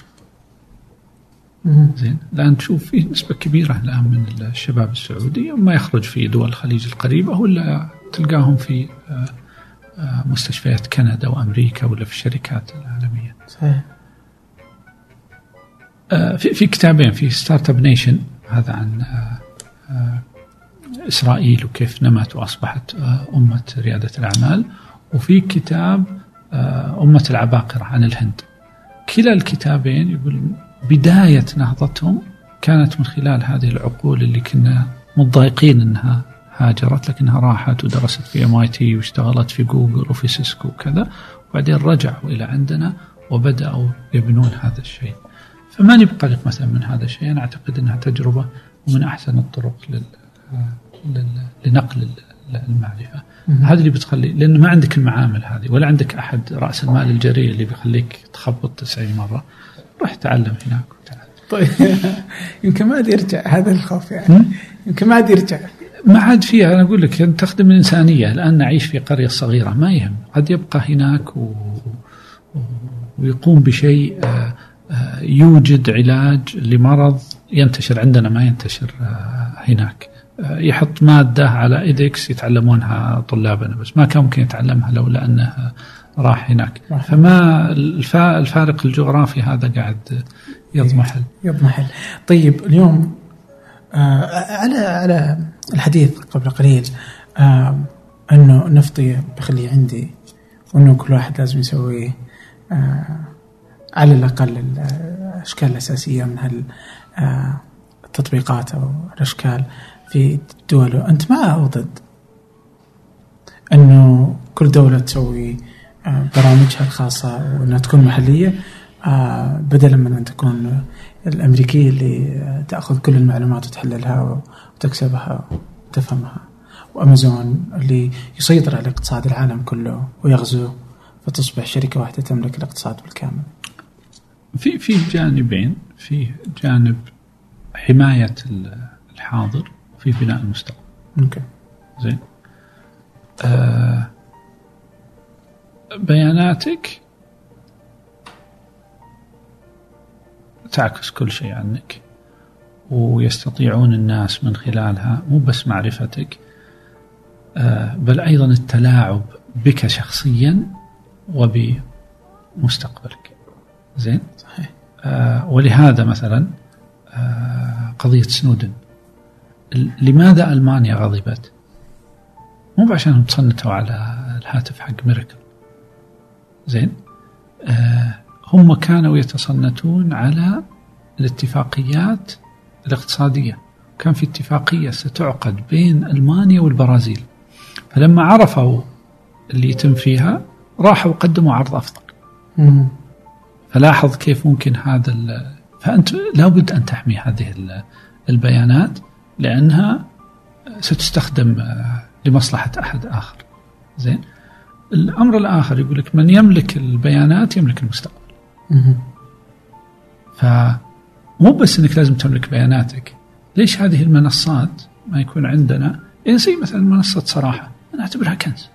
زين. الآن تشوف في نسبة كبيرة الآن من الشباب السعودي ما يخرج في دول الخليج القريبة ولا تلقاهم في مستشفيات كندا وأمريكا ولا في الشركات العالمية. صحيح. في في كتابين في Start-Up Nation هذا عن إسرائيل وكيف نمت وأصبحت أمة ريادة الأعمال. وفي كتاب أمة العباقرة عن الهند. كلا الكتابين يقول بداية نهضتهم كانت من خلال هذه العقول اللي كنا متضايقين أنها هاجرت لكنها راحت ودرست في MIT واشتغلت في جوجل وفي سيسكو وكذا. وبعدين رجعوا إلى عندنا وبدأوا يبنون هذا الشيء. فما نبقى لك مثلا من هذا الشيء؟ أنا أعتقد أنها تجربة ومن أحسن الطرق آه، لل- لنقل ال- المعرفة. هذه اللي بتخلي لأن ما عندك المعامل هذه ولا عندك أحد رأس المال الجريء اللي بيخليك تخبط 90 مرة. روح تعلم هناك وتعال. طيب. [LAUGHS] يمكن ما عاد يرجع. هذا الخوف يعني. يمكن ما عاد يرجع. ما عاد فيها. أنا أقول لك أنت تخدم الإنسانية. الآن نعيش في قرية صغيرة. ما يهم. قد يبقى هناك و... ويقوم بشيء آه، آه، يوجد علاج لمرض ينتشر عندنا ما ينتشر آه، هناك. يحط مادة على ايدكس يتعلمونها طلابنا بس ما كان ممكن يتعلمها لولا انه راح هناك. راح. فما الفا- الفارق الجغرافي هذا قاعد يضمحل. يضمحل. طيب اليوم آه على على الحديث قبل قليل آه أنه نفطي بخليه عندي وأنه كل واحد لازم يسوي آه على الأقل الأشكال الأساسية من هال آه التطبيقات أو الأشكال. في دوله أنت مع أو ضد أنه كل دولة تسوي آه، برامجها الخاصة وأنها تكون محلية آه، بدلا من أن تكون الأمريكية اللي آه، تأخذ كل المعلومات وتحللها وتكسبها وتفهمها وأمازون اللي يسيطر على اقتصاد العالم كله ويغزو فتصبح شركة واحدة تملك الاقتصاد بالكامل. في في جانبين في جانب حماية الحاضر وفي بناء المستقبل. أوكي. زين. آه بياناتك تعكس كل شيء عنك ويستطيعون الناس من خلالها مو بس معرفتك آه بل أيضا التلاعب بك شخصيا وبمستقبلك. زين. صحيح. آه ولهذا مثلا آه قضية سنودن. لماذا ألمانيا غضبت؟ مو عشانهم تصنتوا على الهاتف حق ميركل زين. آه هم كانوا يتصنتون على الاتفاقيات الاقتصادية. كان في اتفاقية ستعقد بين ألمانيا والبرازيل. فلما عرفوا اللي يتم فيها راحوا قدموا عرض أفضل. مم. فلاحظ كيف ممكن هذا فأنت لابد أن تحمي هذه ال- البيانات. لأنها ستستخدم آه، لمصلحة أحد آخر. زين؟ الأمر الآخر يقول لك من يملك البيانات يملك المستقبل. مم. فمو بس إنك لازم تملك بياناتك، ليش هذه المنصات ما يكون عندنا يعني زي مثلا منصة صراحة أنا أعتبرها كنز.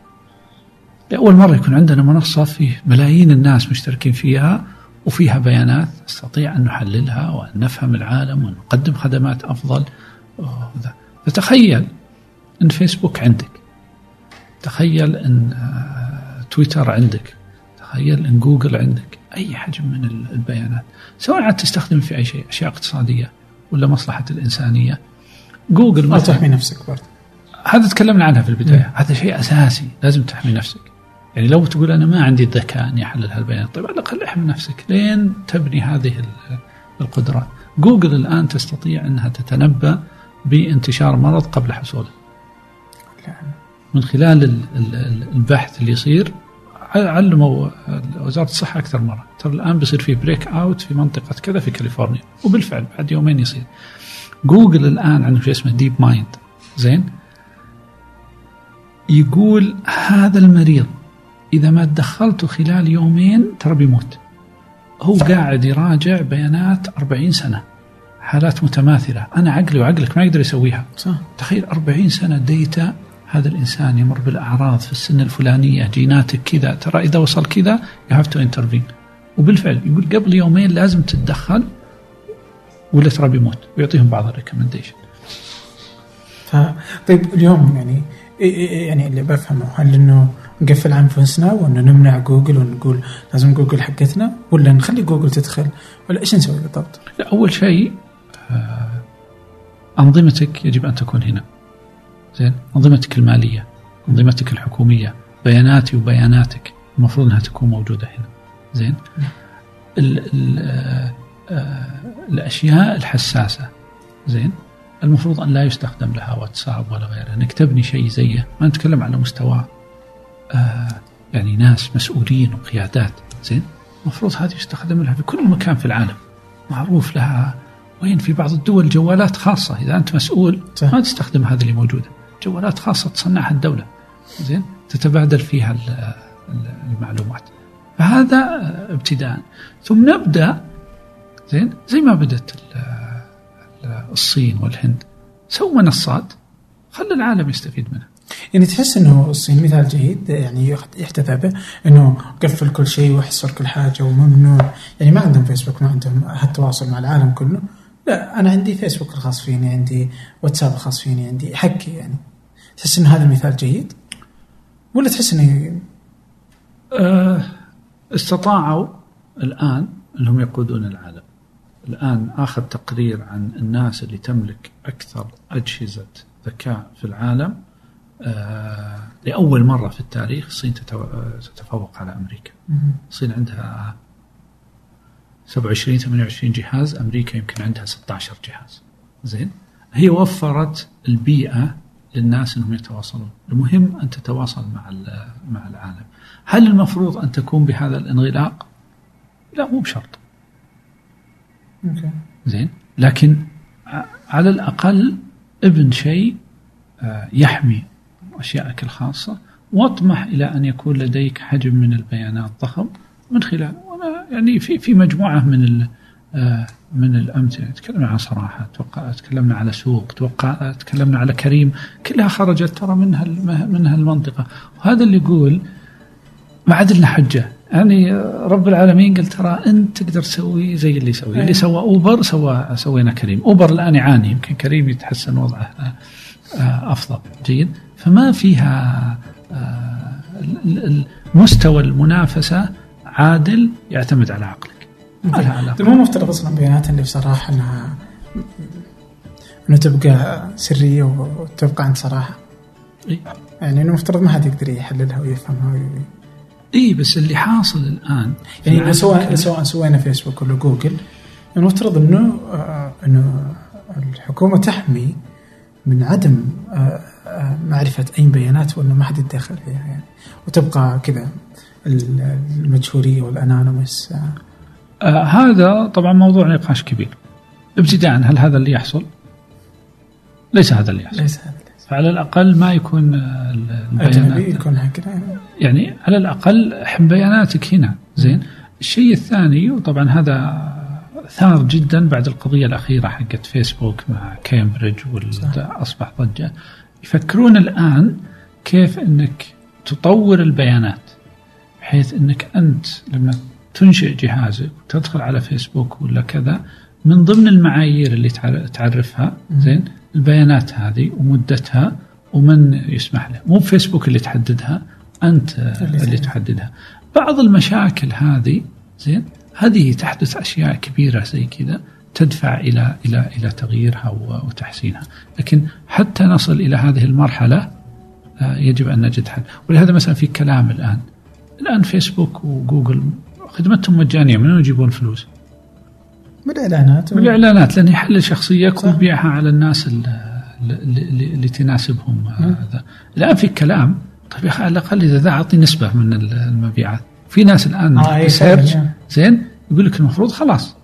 لأول مرة يكون عندنا منصة فيه ملايين الناس مشتركين فيها وفيها بيانات نستطيع أن نحللها وأن نفهم العالم وأن نقدم خدمات أفضل. فتخيل أن فيسبوك عندك. تخيل أن آه، تويتر عندك. تخيل أن جوجل عندك. أي حجم من ال- البيانات. سواء عاد تستخدم في أي شيء أشياء اقتصادية ولا مصلحة الإنسانية. جوجل مثلا تحمي نفسك برضه. هذا تكلمنا عنها في البداية، هذا شيء أساسي. لازم تحمي نفسك. يعني لو تقول أنا ما عندي الذكاء إني أحلل هالبيانات، طيب على الأقل احمي نفسك. لين تبني هذه ال- القدرات. جوجل الآن تستطيع إنها تتنبأ بانتشار مرض قبل حصوله. من خلال ال- ال- ال- البحث اللي يصير علموا وزارة الصحة أكثر مرة، ترى الآن بيصير في breakout في منطقة كذا في كاليفورنيا، وبالفعل بعد يومين يصير. جوجل الآن عنده شيء اسمه DeepMind، زين؟ يقول هذا المريض إذا ما تدخلته خلال يومين ترى بيموت هو قاعد يراجع بيانات 40 سنة حالات متماثلة. أنا عقلي وعقلك ما يقدر يسويها. صح. تخيل 40 سنة data هذا الإنسان يمر بالأعراض في السن الفلانية جيناتك كذا ترى إذا وصل كذا you have to intervene. وبالفعل يقول قبل يومين لازم تتدخل ولا ترى بيموت. ويعطيهم بعض ال recommendation. ف طيب اليوم يعني يعني اللي بفهمه هل إنه نقفل عن أنفسنا وإنه نمنع جوجل ونقول لازم جوجل حقتنا ولا نخلي جوجل تدخل؟ ولا إيش نسوي بالضبط؟ لا أول شيء أنظمتك يجب أن تكون هنا. زين أنظمتك المالية أنظمتك الحكومية بياناتي وبياناتك المفروض أنها تكون موجودة هنا. زين؟ ال ال آه، آه، الأشياء الحساسة. زين؟ المفروض أن لا يستخدم لها واتساب ولا غيره أنك تبني شيء زيه. ما نتكلم على مستوى آه، يعني ناس مسؤولين وقيادات. زين؟ المفروض هذه يستخدم لها في كل مكان في العالم. معروف لها وين في بعض الدول جوالات خاصة؟ إذا أنت مسؤول صح. ما تستخدم هذه اللي موجودة. جوالات خاصة تصنعها الدولة. زين؟ تتبادل فيها ال- ال- المعلومات. فهذا ابتداء. ثم نبدأ زين؟ زي ما بدأت ال- ال- الصين والهند. سووا منصات خلى العالم يستفيد منها. يعني تحس إنه الصين مثال جيد يعني يحت- يحتذى به إنه قفل كل شيء واحصر كل حاجة وممنوع. يعني ما عندهم فيسبوك ما عندهم هالتواصل مع العالم كله. لا أنا عندي فيسبوك الخاص فيني عندي واتساب الخاص فيني عندي حقي يعني. تحس إن هذا المثال جيد؟ ولا تحس انه آه، استطاعوا الآن أنهم يقودون العالم. الآن آخر تقرير عن الناس اللي تملك أكثر أجهزة ذكاء في العالم. آه، لأول مرة في التاريخ الصين آه، تتفوق على أمريكا. الصين عندها 27 28 جهاز أمريكا يمكن عندها 16 جهاز زين هي وفرت البيئة للناس إنهم يتواصلون، المهم أن تتواصل مع مع العالم. هل المفروض أن تكون بهذا الانغلاق؟ لا مو بشرط، زين؟ لكن على الأقل ابن شيء آه، يحمي أشيائك الخاصة واطمح إلى أن يكون لديك حجم من البيانات ضخم من خلال يعني في في مجموعة من آه، من الأمثلة. تكلمنا عن صراحة توقع تكلمنا على سوق توقع تكلمنا على كريم. كلها خرجت ترى منها الم- منها المنطقة وهذا اللي يقول ما عاد لنا حجة. يعني رب العالمين قال ترى أنت تقدر تسوي زي اللي يسوي. اللي سوى أوبر سوى سوينا كريم. أوبر الآن يعاني. يمكن كريم يتحسن وضعه آه، آه، أفضل. جيد؟ فما فيها مستوى المنافسة عادل يعتمد على عقلك. ما لها علاقة. مو مفترض أصلا بيانات اللي بصراحة إنها إنه تبقى سرية وتبقى عند صراحة. إيه. يعني إنه مفترض ما حد يقدر يحللها ويفهمها وي... إي بس اللي حاصل الآن يعني سواء سواء سوينا فيسبوك ولا جوجل المفترض إنه آه، إنه الحكومة تحمي من عدم آه، آه، معرفة أي بيانات وإنه ما حد يتدخل فيها يعني. وتبقى كذا. ال- المجهولية وال anonymous آه، هذا طبعا موضوع نقاش كبير. ابتداء هل هذا اللي يحصل؟ ليس هذا اللي يحصل. ليس هذا فعلى الأقل ما يكون آه، البيانات. يكون هكذا. يعني على الأقل حم بياناتك هنا. زين. الشيء الثاني وطبعا هذا ثار جدا بعد القضية الأخيرة حقت فيسبوك مع كامبريدج واصبح ضجة. يفكرون الآن كيف إنك تطور البيانات. بحيث إنك أنت لما تنشئ جهازك وتدخل على فيسبوك ولا كذا من ضمن المعايير اللي تعر- تعرفها زين؟ البيانات هذه ومدتها ومن يسمح له. مو فيسبوك اللي تحددها أنت اللي اللي تحددها. بعض المشاكل هذه زين؟ هذه تحدث أشياء كبيرة زي كذا تدفع إلى إلى إلى تغييرها وتحسينها. لكن حتى نصل إلى هذه المرحلة آه، يجب أن نجد حل. ولهذا مثلا في كلام الآن الآن فيسبوك وجوجل خدمتهم مجانية من وين يجيبون فلوس؟ بالإعلانات. من الاعلانات لأن يحلل شخصيتك. ويبيعها على الناس اللي, اللي, اللي تناسبهم هذا. الآن في كلام طيب يا أخي على الأقل إذا ذا أعطي نسبة من المبيعات. في ناس الآن آه، إيه، search فعلاً. زين؟ يقول لك المفروض خلاص.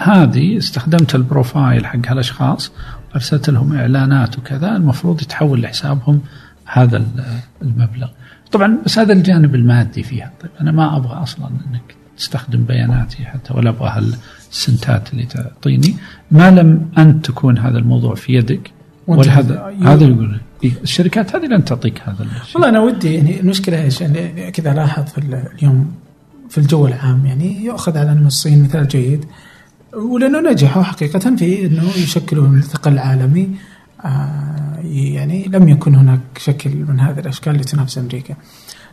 هذه استخدمت ال profile حق هالأشخاص أرسلت لهم إعلانات وكذا المفروض يتحول لحسابهم هذا ال- المبلغ. طبعا بس هذا الجانب المادي فيها. طيب أنا ما أبغى أصلا إنك تستخدم بياناتي حتى ولا أبغى هالسنتات اللي تعطيني. ما لم انت تكون هذا الموضوع في يدك ولهذا هذا يقول إيه الشركات هذه لن تعطيك هذا الشيء. والله أنا ودي يعني المشكلة إيش؟ يعني كذا لاحظ في ال- اليوم في الجو العام يعني يؤخذ على ان الصين مثال جيد ولأنه نجحوا حقيقه في إنه يشكلوا الثقل العالمي. يعني لم يكن هناك شكل من هذه الأشكال لتنافس أمريكا.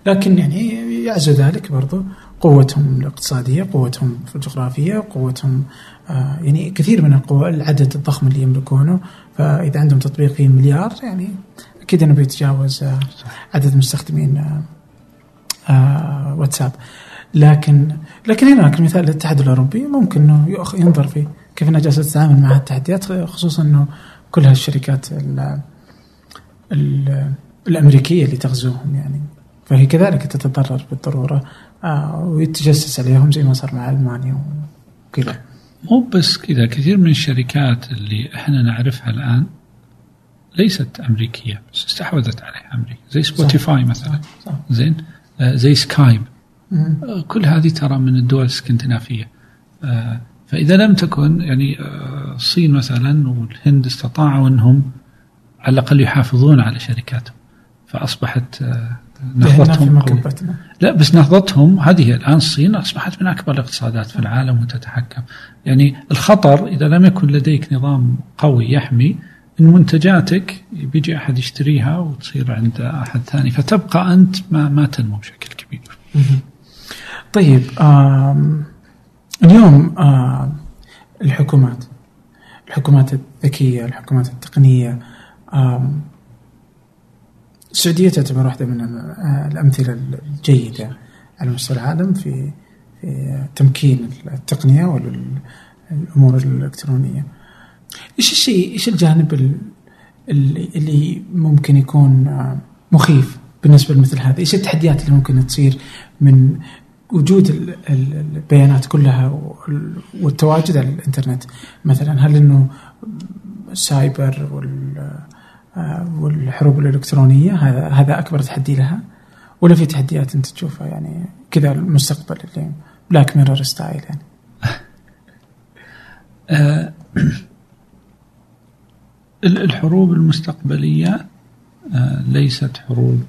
لكن يعني يعزو ذلك برضو قوتهم الاقتصادية، قوتهم في الجغرافية، قوتهم آه يعني كثير من القوى العدد الضخم اللي يملكونه فإذا عندهم تطبيق فيه مليار يعني أكيد أنه بيتجاوز آه عدد مستخدمين آه آه واتساب لكن لكن هناك مثال الاتحاد الأوروبي ممكن يؤخ- ينظر فيه كيف انها جالسه تتعامل مع التحديات خصوصا إنه كل هالشركات ال ال الأمريكية اللي تغزوهم يعني. فهي كذلك تتضرر بالضرورة آه ويتجسس عليهم زي ما صار مع ألمانيا وكذا. مو بس كذا كثير من الشركات اللي إحنا نعرفها الآن ليست أمريكية بس استحوذت عليها أمريكا. زي سبوتيفاي مثلا. صح. زين؟ آه زي سكايب. آه كل هذه ترى من الدول الإسكندنافية. آه فإذا لم تكن يعني آه الصين مثلا والهند استطاعوا أنهم على الأقل يحافظون على شركاتهم فأصبحت آه نهضتهم لا بس نهضتهم. هذه الآن الصين أصبحت من أكبر الاقتصادات في العالم وتتحكم. يعني الخطر إذا لم يكن لديك نظام قوي يحمي إن منتجاتك بيجي أحد يشتريها وتصير عند أحد ثاني فتبقى أنت ما, ما تنمو بشكل كبير. طيب اليوم آم الحكومات الحكومات الذكية الحكومات التقنية السعودية تعتبر واحدة من ال- الأمثلة الجيدة. على مستوى العالم في في تمكين التقنية والأمور الإلكترونية. إيش الشيء إيش الجانب ال- اللي اللي ممكن يكون آه، مخيف بالنسبة لمثل هذا؟ إيش التحديات اللي ممكن تصير من وجود ال- ال- البيانات كلها وال- والتواجد على الإنترنت. مثلا هل إنه السايبر آه، والحروب الإلكترونية هذا هذا أكبر تحدي لها. ولا في تحديات أنت تشوفها يعني كذا المستقبل اللي Black Mirror style يعني؟ [LAUGHS] آه، ال- الحروب المستقبلية آه، ليست حروب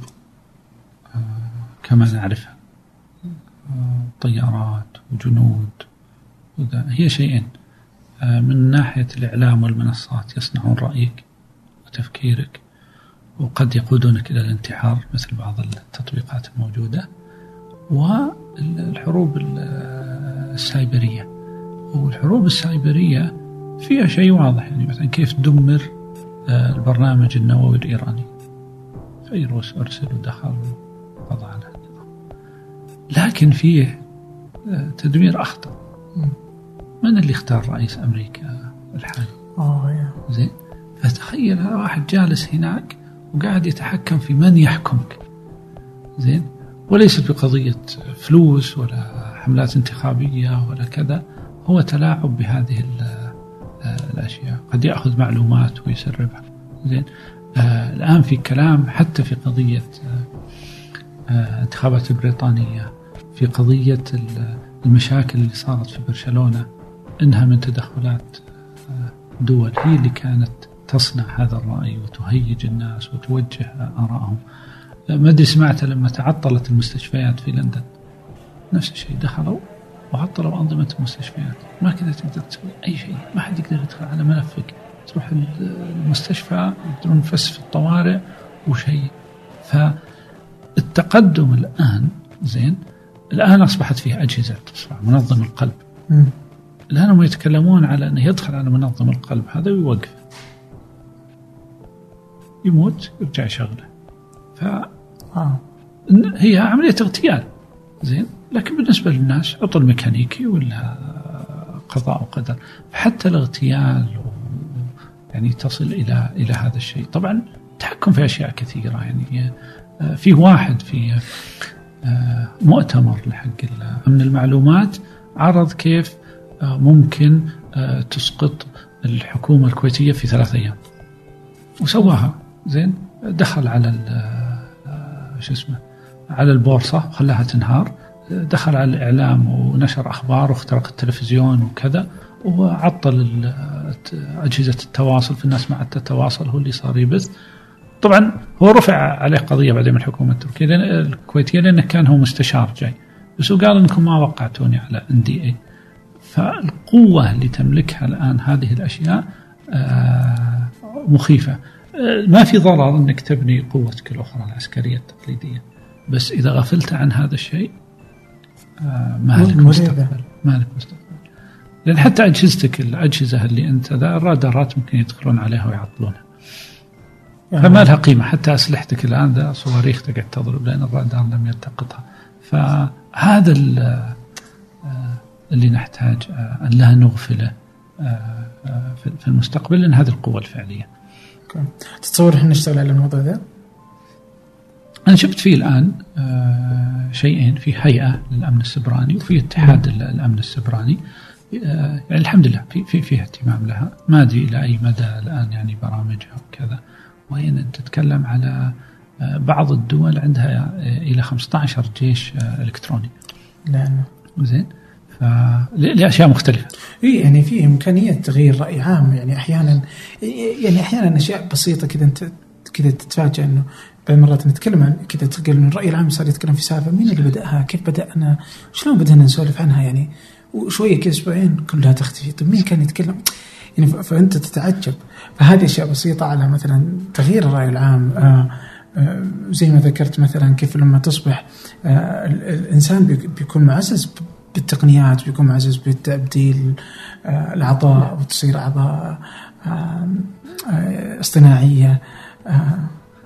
كما نعرفها. طيارات وجنود. هي شيئين آه، من ناحية الإعلام والمنصات يصنعون رأيك وتفكيرك وقد يقودونك إلى الانتحار مثل بعض التطبيقات الموجودة والحروب ال- السايبرية. والحروب السايبرية فيها شيء واضح يعني مثلا كيف تدمر آه، البرنامج النووي الإيراني. فيروس أرسل ودخل وقضى على لكن فيه آه، تدمير أخطر. من اللي اختار رئيس أمريكا الحالي؟ أوه يا. زين. فتخيل واحد جالس هناك وقاعد يتحكم في من يحكمك. زين. وليست بقضية فلوس ولا حملات انتخابية ولا كذا. هو تلاعب بهذه آه، الأشياء. قد يأخذ معلومات ويسربها. زين. آه الآن في كلام حتى في قضية آه انتخابات بريطانية. في قضية ال- المشاكل اللي صارت في برشلونة إنها من تدخلات آه دول هي اللي كانت تصنع هذا الرأي وتهيج الناس وتوجه آرائهم. ما أدري سمعت لما تعطلت المستشفيات في لندن. نفس الشيء دخلوا وعطلوا أنظمة المستشفيات. ما كذا تقدر تسوي أي شيء ما حد يقدر يدخل على ملفك تروح المستشفى يقدرون نفس في الطوارئ وشيء. فالتقدم الآن زين الآن أصبحت فيه أجهزة تصنع منظم القلب. الآن هم يتكلمون على أنه يدخل على منظم القلب. هذا ويوقف يموت يرجع يشغله ف آه. هي عملية اغتيال. زين؟ لكن بالنسبة للناس عطل ميكانيكي ولا قضاء وقدر. حتى الاغتيال و... يعني تصل إلى إلى هذا الشيء. طبعا تحكم في أشياء كثيرة. يعني آه، في واحد في مؤتمر لحق أمن المعلومات عرض كيف آه، ممكن آه، تسقط الحكومة الكويتية في ثلاث أيام. وسواها. زين؟ دخل على آه، شو اسمه على البورصة وخلاها تنهار. دخل على الإعلام ونشر أخبار واخترق التلفزيون وكذا وعطل أجهزة التواصل في الناس ما عاد تتواصل هو اللي صار يبث. طبعا هو رفع عليه قضية بعدين من الحكومة التركية لأن الكويتية لأنه كان هو مستشار جاي. بس هو قال إنكم ما وقعتوني على ان دي اي فالقوة اللي تملكها الآن هذه الأشياء آه، مخيفة. آه، ما في ضرر أنك تبني قوتك الأخرى العسكرية التقليدية. بس إذا غفلت عن هذا الشيء آه، ما لك. مستقبل. ما لك مستقبل. لأن حتى أجهزتك الأجهزة اللي أنت ذا الرادارات ممكن يدخلون عليها ويعطلونها. فما لها قيمة حتى أسلحتك الآن ذا صواريخ تقعد تضرب لأن الرادار لم يلتقطها. فهذا آه، اللي نحتاج آه، أن لا نغفله آه، في- المستقبل لأن هذه القوة الفعلية. تتصور إحنا نشتغل على الموضوع ذا؟ أنا شفت فيه الآن شيئين في هيئة للأمن السبراني وفي اتحاد ال- الأمن السبراني. يعني الحمد لله في في فيها اهتمام لها. ما أدري إلى أي مدى الآن يعني برامجها وكذا. وين أنت تتكلم على آه، بعض الدول عندها آه، إلى 15 جيش إلكتروني لأنه زين ف لأشياء مختلفة إي يعني في إمكانية تغيير رأي عام يعني أحيانا يعني أحيانا أشياء بسيطة كذا أنت كذا تتفاجئ إنه بعض المرات نتكلم عن كذا تلقى إنه الرأي العام صار يتكلم في سالفة مين اللي بدأها؟ كيف بدأنا؟ شلون بدأنا نسولف عنها يعني؟ وشوية كذا أسبوعين كلها تختفي، طيب مين كان يتكلم؟ يعني فأنت تتعجب فهذه أشياء بسيطة على مثلا تغيير الرأي العام. آه آه زي ما ذكرت مثلا كيف لما تصبح آه الإنسان بيكون معزز بالتقنيات بيكون معزز بتبديل آه العطاء وتصير اعضاء اصطناعية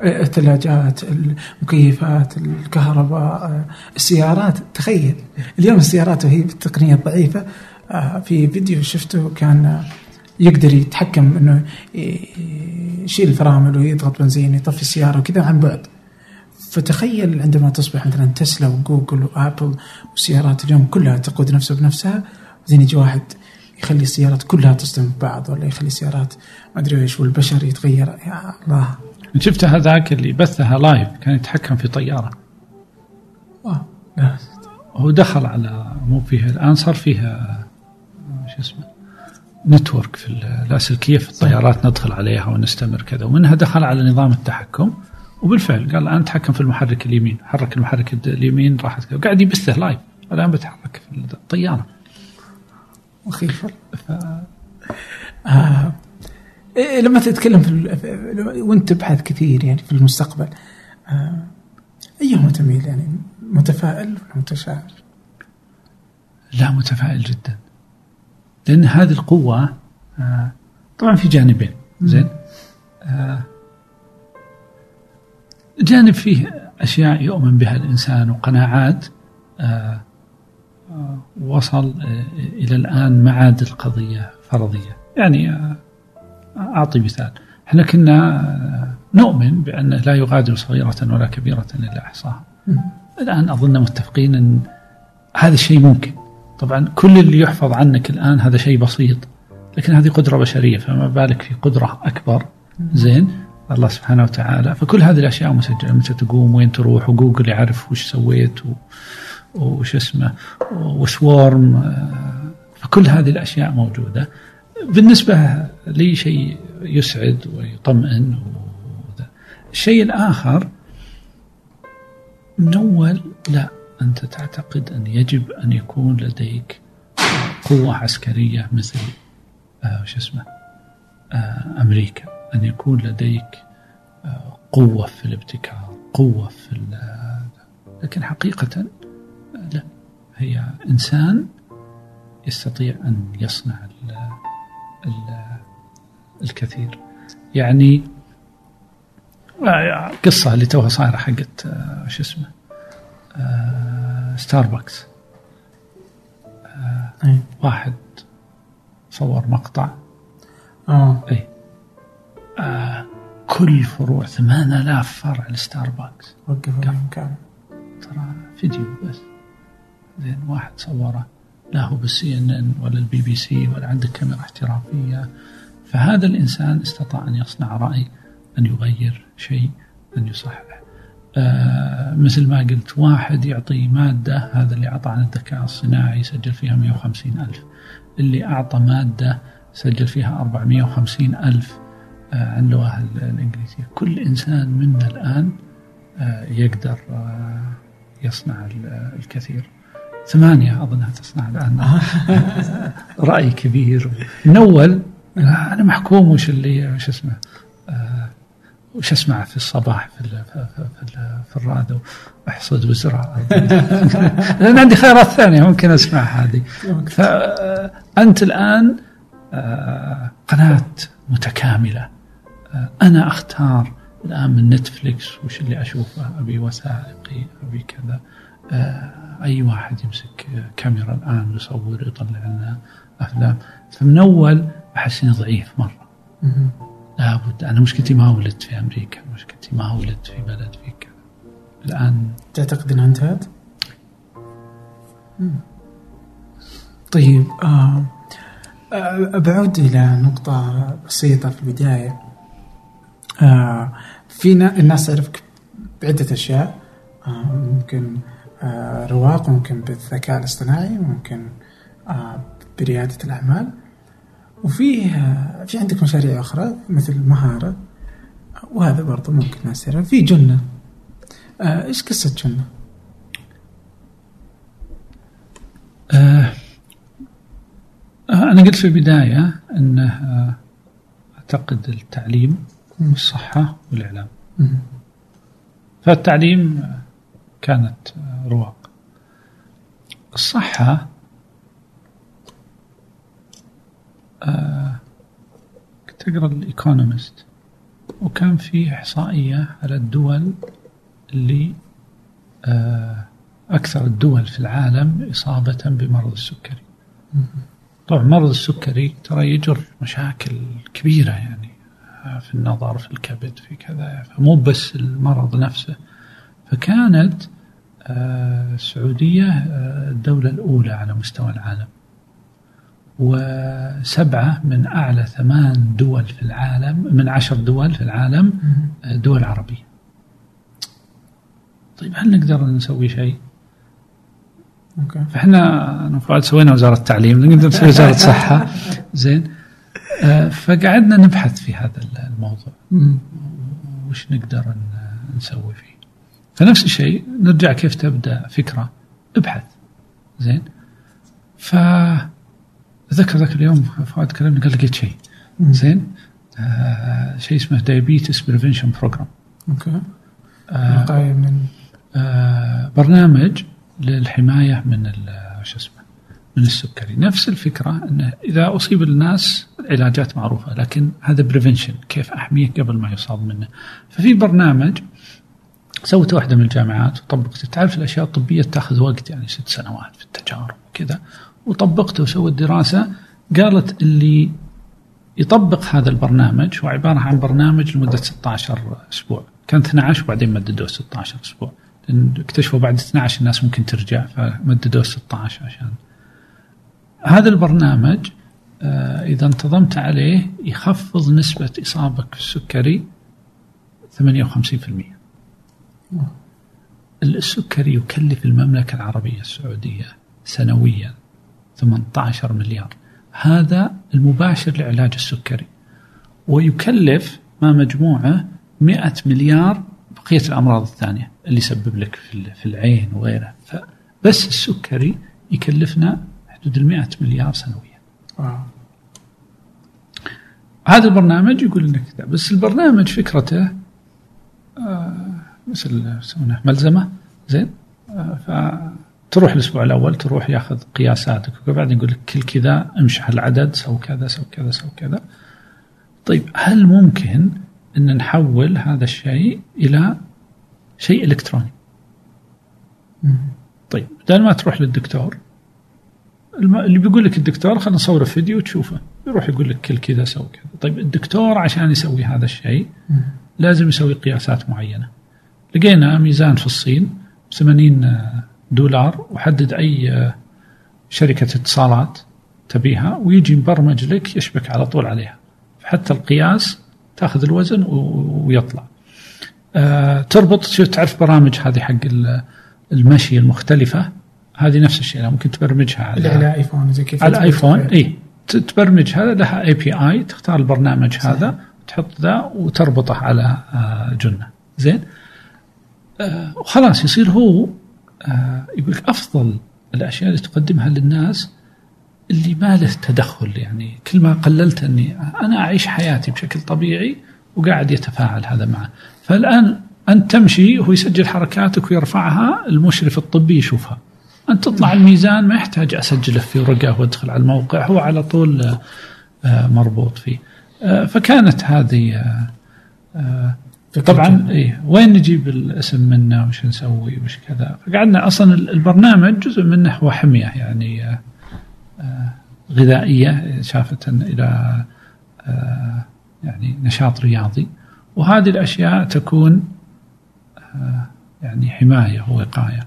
الثلاجات المكيفات الكهرباء السيارات. تخيل اليوم السيارات وهي بالتقنية الضعيفة في فيديو شفته كان يقدر يتحكم إنه يشيل الفرامل ويضغط بنزين يطفي السيارة وكذا عن بعد. فتخيل عندما تصبح مثلا تسلا وجوجل وآبل والسيارات اليوم كلها تقود نفسها بنفسها بعدين يجي واحد يخلي السيارات كلها تصطدم ببعض ولا يخلي السيارات ما أدري إيش والبشر يتغير. يا الله. شفت هذاك اللي بثها لايف كان يتحكم في طيارة. لا. هو دخل على مو فيها الآن صار فيها شو اسمه network في اللاسلكيه في الطيارات ندخل عليها ونستمر كذا ومنها دخل على نظام التحكم وبالفعل قال الان تحكم في المحرك اليمين حرك المحرك اليمين راحت وقاعد يبثه live الآن بتحرك في الطيارة مخيف ف... آه. إيه لما تتكلم في وأنت تبحث كثير يعني في المستقبل آه. ايهما تميل يعني متفائل ولا متشائم؟ لا متفائل جدا لأن هذه القوة آه طبعا في جانبين زين؟ آه جانب فيه أشياء يؤمن بها الإنسان وقناعات آه وصل إلى الآن ما عاد القضية فرضية. يعني أعطي مثال. إحنا كنا نؤمن بأن لا يغادر صغيرة ولا كبيرة إلا أحصاها. الآن أظن متفقين أن هذا الشيء ممكن. طبعا كل اللي يحفظ عنك الآن هذا شيء بسيط لكن هذه قدرة بشرية فما بالك في قدرة أكبر؟ زين؟ الله سبحانه وتعالى. فكل هذه الأشياء مسجلة متى تقوم وين تروح وجوجل يعرف وش سويت و... وش اسمه وسوارم فكل هذه الأشياء موجودة. بالنسبة لي شيء يسعد ويطمئن الشيء الآخر من أول لا. أنت تعتقد أن يجب أن يكون لديك قوة عسكرية مثل آه شو اسمه آه أمريكا؟ أن يكون لديك آه قوة في الابتكار قوة في لكن حقيقة لا. هي إنسان يستطيع أن يصنع ال ال الكثير. يعني قصة اللي توها صايرة حقت شو اسمه ستاربكس آه، آه، واحد صور مقطع. آه. اي آه كل فروع 8000 فرع لستاربكس. وقفوا ترى فيديو بس. زين واحد صوره. لا هو بال CNN ولا البي بي سي ولا عندك كاميرا احترافية. فهذا الإنسان استطاع أن يصنع رأي أن يغير شيء أن يصحح. مثل ما قلت واحد يعطي مادة هذا اللي أعطى عن الذكاء الصناعي سجل فيها 150 ألف. اللي أعطى مادة سجل فيها 450 ألف آه عن اللغة الإنجليزية. كل إنسان منا الآن آه يقدر آه يصنع الكثير. ثمانية أظنها تصنع الآن؟ [LAUGHS] رأي كبير. من أول أنا محكوم وش اللي وش اسمه. آه، وش اسمع في الصباح في ال في, في, في الراديو؟ أحصد وزرع [LAUGHS] لأن عندي خيارات ثانية ممكن أسمع هذه. فانت الآن آه، قناة متكاملة. آه، أنا أختار الآن من نتفليكس وش اللي أشوفه؟ أبي وثائقي أبي كذا. أي واحد يمسك كاميرا الآن ويصور يطلع لنا أفلام. فمن أول أحس إني ضعيف مرة. لابد أنا مشكلتي ما ولدت في أمريكا مشكلتي ما ولدت في بلد في كذا. الآن تعتقد انها انتهت؟ طيب آه آه، بعود إلى نقطة بسيطة في البداية. آه في نا- الناس تعرفك بعدة أشياء. آه ممكن آه رواق ممكن بالذكاء الاصطناعي ممكن آه بريادة الأعمال. وفي آه في عندك مشاريع أخرى مثل مهارة وهذا برضو ممكن تعرف في جنة. آه إيش قصة جنة؟ آه آه، أنا قلت في البداية أنه آه، أعتقد التعليم والصحة والإعلام. فالتعليم كانت رواق. الصحة آه، كنت أقرأ الإيكونومست. وكان في إحصائية على الدول اللي آه، أكثر الدول في العالم إصابة بمرض السكري. طبعا مرض السكري ترى يجر مشاكل كبيرة يعني آه، في النظر في الكبد في كذا. فمو بس المرض نفسه. فكانت السعودية الدولة الأولى على مستوى العالم. وسبعة من أعلى ثمان دول في العالم من عشر دول في العالم دول عربية. طيب هل نقدر نسوي شيء؟ أوكي. فإحنا انا سوينا وزارة التعليم نقدر نسوي وزارة صحة. [LAUGHS] زين. آه، فقعدنا نبحث في هذا الموضوع. وش نقدر نسوي فيه؟ فنفس الشيء نرجع كيف تبدأ فكرة. ابحث. زين. ف اتذكر ذاك اليوم فؤاد كلمني قال لقيت شيء. زين؟ آه شيء اسمه Diabetes Prevention Program okay. آه من آه، برنامج للحماية من ال- شو اسمه من السكري. نفس الفكرة إنه إذا أصيب الناس العلاجات معروفة لكن هذا prevention كيف أحميه قبل ما يصاب منه. ففي برنامج سوته واحدة من الجامعات وطبقته تعرف الأشياء الطبية تأخذ وقت يعني ست سنوات في التجارب وكذا. وطبقته وسوت دراسة. قالت اللي يطبق هذا البرنامج هو عبارة عن برنامج لمدة 16 أسبوع. كان 12 وبعدين مددوه 16 أسبوع. لأن اكتشفوا بعد 12 الناس ممكن ترجع فمددوه 16 عشان. هذا البرنامج آه، إذا انتظمت عليه يخفض نسبة إصابك بالسكري 58% السكري يكلف المملكة العربية السعودية سنويا 18 مليار. هذا المباشر لعلاج السكري. ويكلف ما مجموعه 100 مليار بقية الأمراض الثانية اللي يسبب لك في ال- في العين وغيره فبس السكري يكلفنا حدود ال 100 مليار سنويا. wow. هذا البرنامج يقول لك بس البرنامج فكرته آه مثل يسمونها ملزمة زين؟ فتروح الأسبوع الأول تروح ياخذ قياساتك وبعدين يقول لك كل كذا امشي هالعدد سو كذا سو كذا سو كذا. طيب هل ممكن إن نحول هذا الشيء إلى شيء إلكتروني. طيب بدل ما تروح للدكتور اللي بيقول لك الدكتور خلينا نصوره فيديو وتشوفه. يروح يقول لك كل كذا سوي كذا. طيب الدكتور عشان يسوي هذا الشيء. لازم يسوي قياسات معينة. لقينا ميزان في الصين ب 80 دولار وحدد أي شركة اتصالات تبيها ويجي مبرمج لك يشبك على طول عليها. حتى القياس تأخذ الوزن ويطلع. آه، تربط شو تعرف برامج هذه حق ال- المشي المختلفة؟ هذه نفس الشيء ممكن تبرمجها على على iPhone زي كيف على ال iPhone اي ت- تبرمج هذا لها API تختار البرنامج صحيح. هذا تحط ذا وتربطه على آه، جنة. زين؟ وخلاص يصير هو آه، يقول لك أفضل الأشياء اللي تقدمها للناس اللي ما له تدخل يعني كل ما قللت أني أنا أعيش حياتي بشكل طبيعي وقاعد يتفاعل هذا معه. فالآن أنت تمشي وهو يسجل حركاتك ويرفعها المشرف الطبي يشوفها. أنت تطلع الميزان ما يحتاج اسجله في ورقه وأدخل على الموقع هو على طول آه، مربوط فيه. آه، فكانت هذه طبعا. إيه وين نجيب الاسم منه وش نسوي وش كذا فقعدنا أصلا البرنامج جزء منه هو حمية يعني آه، آه، غذائية شافه إلى آه، يعني نشاط رياضي وهذه الأشياء تكون يعني حماية ووقايه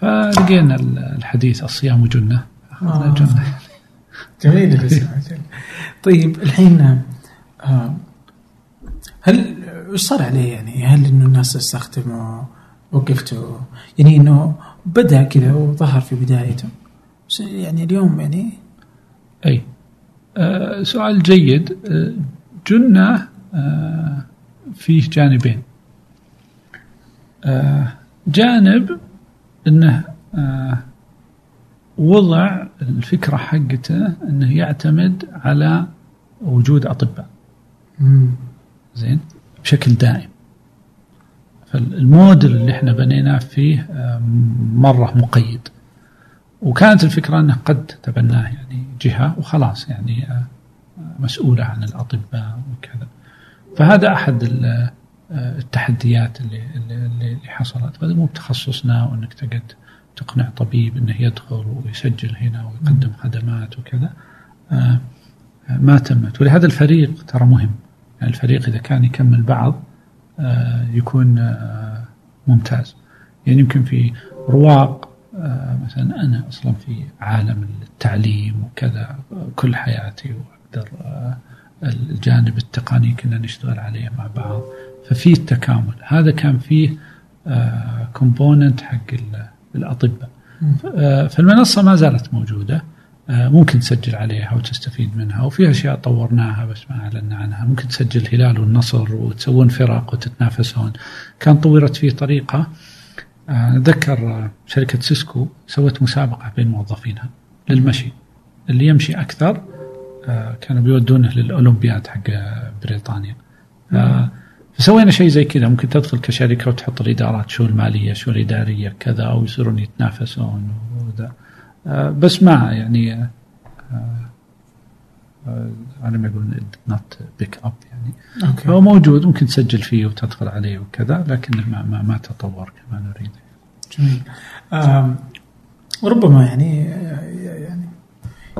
فلقينا ال- الحديث الصيام جنة أخذنا آه. جنة جميل. [LAUGHS] طيب الحين هل وش صار عليه يعني؟ هل إنه الناس تستخدمه وقفتوا يعني إنه بدأ كذا وظهر في بدايته. بس يعني اليوم يعني أي. آه سؤال جيد. آه جنة آه فيه جانبين. آه جانب إنه آه وضع الفكرة حقته إنه يعتمد على وجود أطباء. مم. زين؟ بشكل دائم. فالموديل اللي إحنا بنيناه فيه مرة مقيد. وكانت الفكرة أنه قد تبناه يعني جهة وخلاص يعني آه، مسؤولة عن الأطباء وكذا. فهذا أحد آه، التحديات اللي, اللي, اللي حصلت. هذا مو بتخصصنا وأنك تقعد تقنع طبيب أنه يدخل ويسجل هنا ويقدم خدمات وكذا. آه، ما تمت. ولهذا الفريق ترى مهم. الفريق إذا كان يكمل بعض آه، يكون آه، ممتاز. يعني يمكن في رواق آه، مثلا أنا أصلا في عالم التعليم وكذا كل حياتي وأقدر الجانب التقني كنا نشتغل عليه مع بعض. ففي التكامل هذا كان فيه component حق ال- الأطباء. فالمنصة ما زالت موجودة. ممكن تسجل عليها وتستفيد منها. وفي أشياء طورناها بس ما أعلنا عنها. ممكن تسجل الهلال والنصر وتسوون فرق وتتنافسون. كان طورت فيه طريقة آه، آه، شركة Cisco سوت مسابقة بين موظفينها للمشي. اللي يمشي أكثر آه، كانوا بيودونه للأولمبياد حق آه، بريطانيا. آه، فسوينا شيء زي كذا. ممكن تدخل كشركة وتحط الإدارات شو المالية شو الإدارية كذا ويصيرون يتنافسون وذا. آه، بس ما يعني آه، آه، على ما يقولون not pick up يعني. okay. هو موجود ممكن تسجل فيه وتدخل عليه وكذا لكنه ما ما, ما تطور كما نريد. جميل. وربما يعني يعني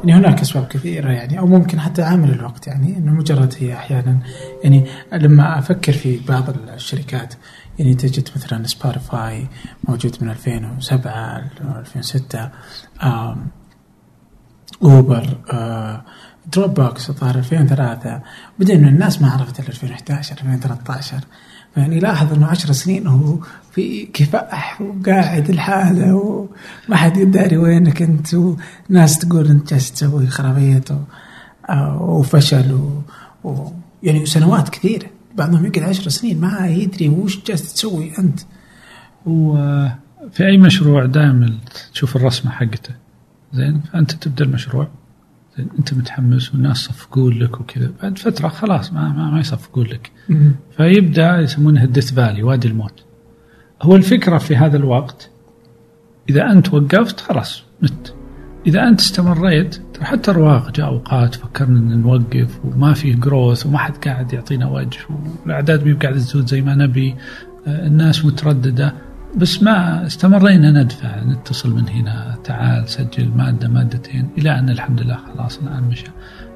يعني هناك أسباب كثيرة يعني أو ممكن حتى عامل الوقت يعني إنه مجرد هي أحيانا يعني لما أفكر في بعض الشركات يعني تجد مثلا Spotify موجود من 2007 ل 2006 آم، Uber Dropbox الظاهر 2003 بعدين الناس ما عرفت إلا 2011 2013 يعني لاحظ إنه 10 سنين هو في كفاح وقاعد لحاله وما حد يداري وينك أنت وناس تقول أنت جالس تسوي خرابيط آه، وفشل و... و... يعني سنوات كثيرة. بعضهم يقعد 10 سنين ما يدري وش جالس تسوي أنت. وفي أي مشروع دائما تشوف الرسمة حقته؟ زين فانت تبدأ المشروع. زين أنت متحمس والناس صفقون لك وكذا. بعد فترة خلاص ما ما, ما يصفقون لك. فيبدأ يسمونها الديث فالي وادي الموت. هو الفكرة في هذا الوقت إذا أنت وقفت خلاص مت. إذا أنت استمريت حتى رواق جاء أوقات فكرنا إن نوقف وما في جروث وما حد قاعد يعطينا وجه والأعداد مي قاعدة تزود زي ما نبي. آه، الناس مترددة. بس ما استمرينا ندفع نتصل من هنا تعال سجل مادة مادتين إلى أن الحمد لله خلاص الآن مشى.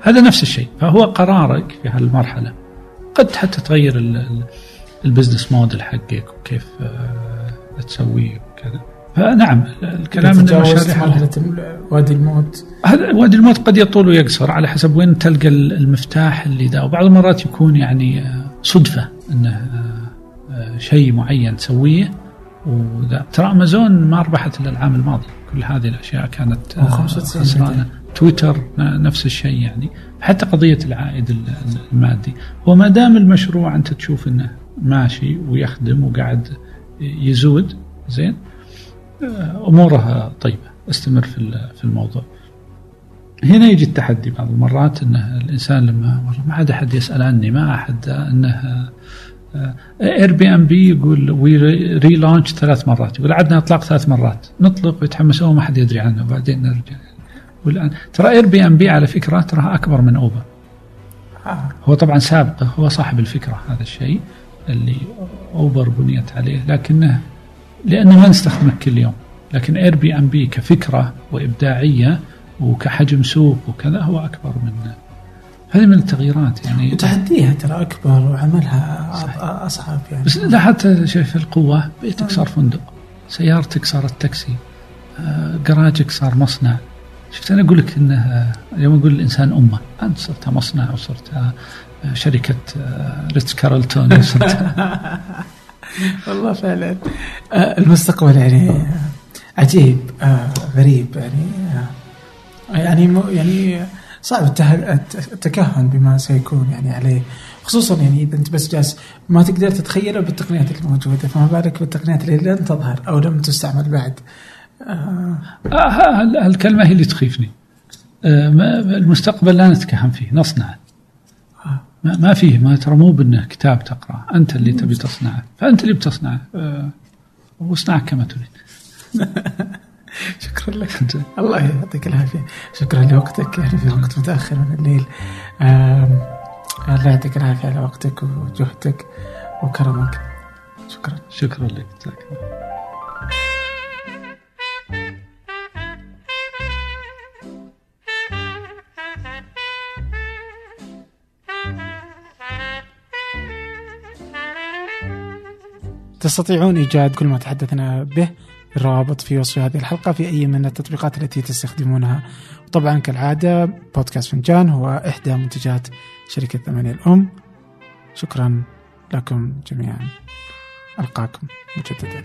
هذا نفس الشيء. فهو قرارك في هالمرحلة. قد حتى تغير ال- ال- ال business model حقك وكيف آه، تسويه وكذا. فنعم الكلام ان تجاوزت المشاريع مرحلة وادي الموت. هذا وادي الموت قد يطول ويقصر على حسب وين تلقى المفتاح اللي ذا. وبعض المرات يكون يعني آه، صدفة إنه آه، آه، شيء معين تسويه. وذا ترى أمازون ما ربحت إلا العام الماضي. كل هذه الأشياء كانت آه، أو 95 خسرانة. تويتر نفس الشيء يعني. حتى قضية العائد ال- ال- المادي. وما دام المشروع أنت تشوف إنه ماشي ويخدم وقاعد يزود زين. آه، أمورها طيبة استمر في في الموضوع. هنا يجي التحدي بعض المرات انه الإنسان لما والله ما عاد أحد يسأل عني ما أحد إنه Airbnb يقول we relaunch ثلاث مرات يقول عدنا إطلاق ثلاث مرات نطلق ويتحمسون وما حد يدري عنه وبعدين نرجع. والان ترى Airbnb على فكرة تراها أكبر من Uber آه. هو طبعا سابقه هو صاحب الفكرة هذا الشيء اللي Uber بنيت عليه لكنه لأنه ما نستخدمه كل يوم. لكن Airbnb كفكرة وإبداعية وكحجم سوق وكذا هو أكبر من هذه من التغييرات يعني. وتحديها ترى أكبر وعملها أصعب يعني. بس لا حتى شايف القوة بيتك صار فندق سيارتك صارت تاكسي آه، جراجك صار مصنع. شفت أنا أقول لك إنه يوم أقول الانسان أمه أنت صرت مصنع وصرت شركة ريتس كارلتون وصرت. [LAUGHS] والله فعلا. آه، المستقبل يعني عجيب آه، غريب يعني آه، يعني يعني صعب التكهن بما سيكون يعني عليه. خصوصا يعني إذا أنت بس جالس ما تقدر تتخيله بالتقنيات الموجودة فما بالك بالتقنيات اللي لن تظهر أو لم تستعمل بعد. آه، آه، هال- هالكلمه هي اللي تخيفني؟ آه، المستقبل لا نتكهن فيه نصنعه آه. ما ما فيه ما ترى مو بأنه كتاب تقرأه. أنت اللي تبي تصنعه. فأنت اللي بتصنعه. آه، واصنعه كما تريد. [LAUGHS] شكرا لك. الله يعطيك العافية. شكرا لوقتك. يعني في وقت متأخر من الليل. الله يعطيك العافية على وقتك وجهدك وكرمك. شكرا. شكرا لك. جزاك الله. تستطيعون إيجاد كل ما تحدثنا به الروابط في وصف هذه الحلقة في أي من التطبيقات التي تستخدمونها. وطبعا كالعادة بودكاست فنجان هو إحدى منتجات شركة ثمانية الأم. شكرا لكم جميعا. ألقاكم مجددا.